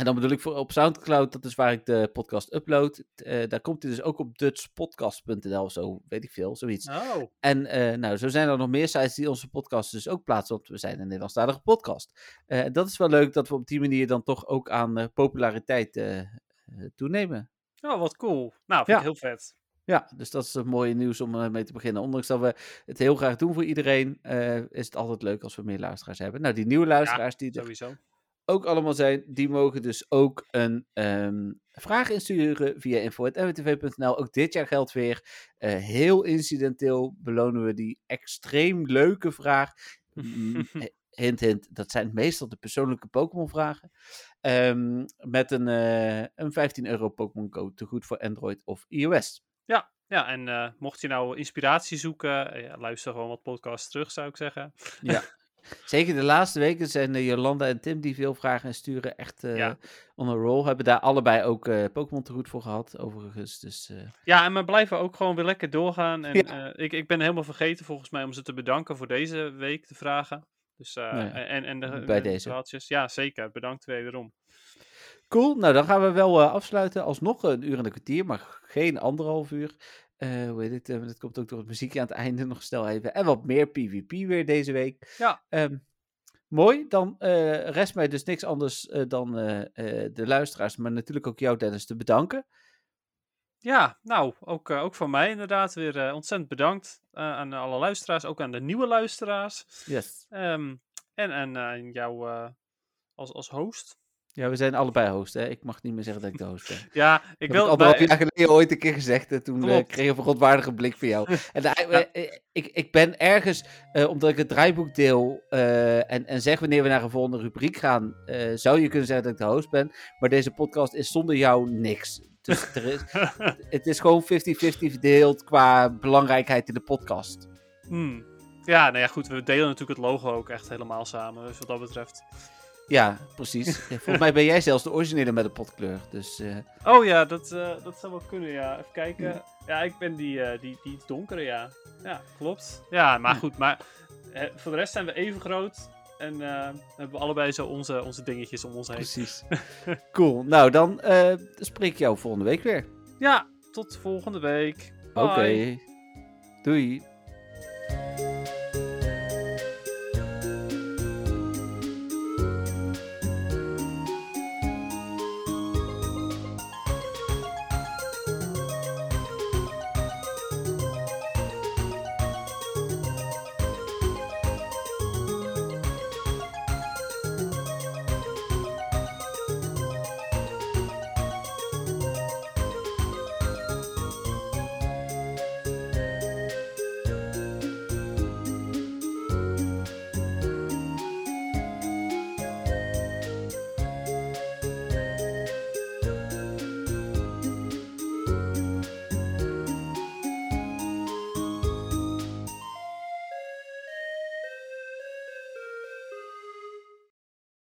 en dan bedoel ik voor op Soundcloud, dat is waar ik de podcast upload. Eh, daar komt hij dus ook op dutchpodcast.nl of zo, weet ik veel, zoiets. oh, En eh, nou, zo zijn er nog meer sites die onze podcast dus ook plaatsen, want we zijn een Nederlandstalige podcast. Eh, dat is wel leuk dat we op die manier dan toch ook aan populariteit toenemen. oh, wat cool. Nou, vind Ja. ik heel vet. Ja, dus dat is een mooie nieuws om mee te beginnen. Ondanks dat we het heel graag doen voor iedereen, is het altijd leuk als we meer luisteraars hebben. Nou, die nieuwe luisteraars die er Sowieso. Ook allemaal zijn, die mogen dus ook een ehm, vraag insturen via info.nwtv.nl. Ook dit jaar geldt weer, eh, heel incidenteel belonen we die extreem leuke vraag. Hint, hint, dat zijn meestal de persoonlijke Pokémon-vragen. Ehm, met een, eh, een 15 euro Pokémon Go te goed voor Android of iOS. ja, en eh, mocht je nou inspiratie zoeken, ja, luister gewoon wat podcasts terug, zou ik zeggen. Ja. Zeker de laatste weken zijn eh, Jolanda en Tim die veel vragen en sturen echt eh Ja. on a roll. Hebben daar allebei ook eh, Pokémon te goed voor gehad, overigens. Dus Ja, en we blijven ook gewoon weer lekker doorgaan. En Ja. ik, ik ben helemaal vergeten volgens mij om ze te bedanken voor deze week de vragen. Dus, eh, Nou en, en de, bij de deze. Ja, zeker. Bedankt wederom. cool. Nou, dan gaan we wel afsluiten. Alsnog een uur en een kwartier, maar geen anderhalf uur. Eh hoe heet het? eh, dat komt ook door het muziekje aan het einde nog snel even. En wat meer PvP weer deze week. Ja. Ehm, mooi. Dan eh, rest mij dus niks anders dan de luisteraars, maar natuurlijk ook jou, Dennis, te bedanken. Ja, nou, ook, ook van mij inderdaad weer ontzettend bedankt aan alle luisteraars. Ook aan de nieuwe luisteraars. Yes. Ehm, en en aan jou als, als host. Ja, we zijn allebei host, hè? Ik mag niet meer zeggen dat ik de host ben. Ja, ik wil... heb anderhalf bij- jaar geleden ooit een keer gezegd en toen Klopt. kreeg ik een verontwaardige blik van jou. En Ja. eh, eh, ik, ik ben ergens, omdat ik het draaiboek deel en, en zeg wanneer we naar een volgende rubriek gaan, zou je kunnen zeggen dat ik de host ben. Maar deze podcast is zonder jou niks. Dus er is, het is gewoon 50-50 verdeeld qua belangrijkheid in de podcast. Hmm. Ja, nou ja, goed. We delen natuurlijk het logo ook echt helemaal samen. Dus wat dat betreft. Ja, precies. Volgens mij ben jij zelfs de originele met de potkleur. Dus eh, Oh ja, dat, eh, dat zou wel kunnen, ja. Even kijken. Ja, ik ben die, eh, die, die donkere, ja. Ja, klopt. Ja, maar goed. Maar voor de rest zijn we even groot. En hebben we allebei zo onze, onze dingetjes om ons heen. precies. cool. Nou, dan spreek ik jou volgende week weer. Ja, tot volgende week. Oké. Doei.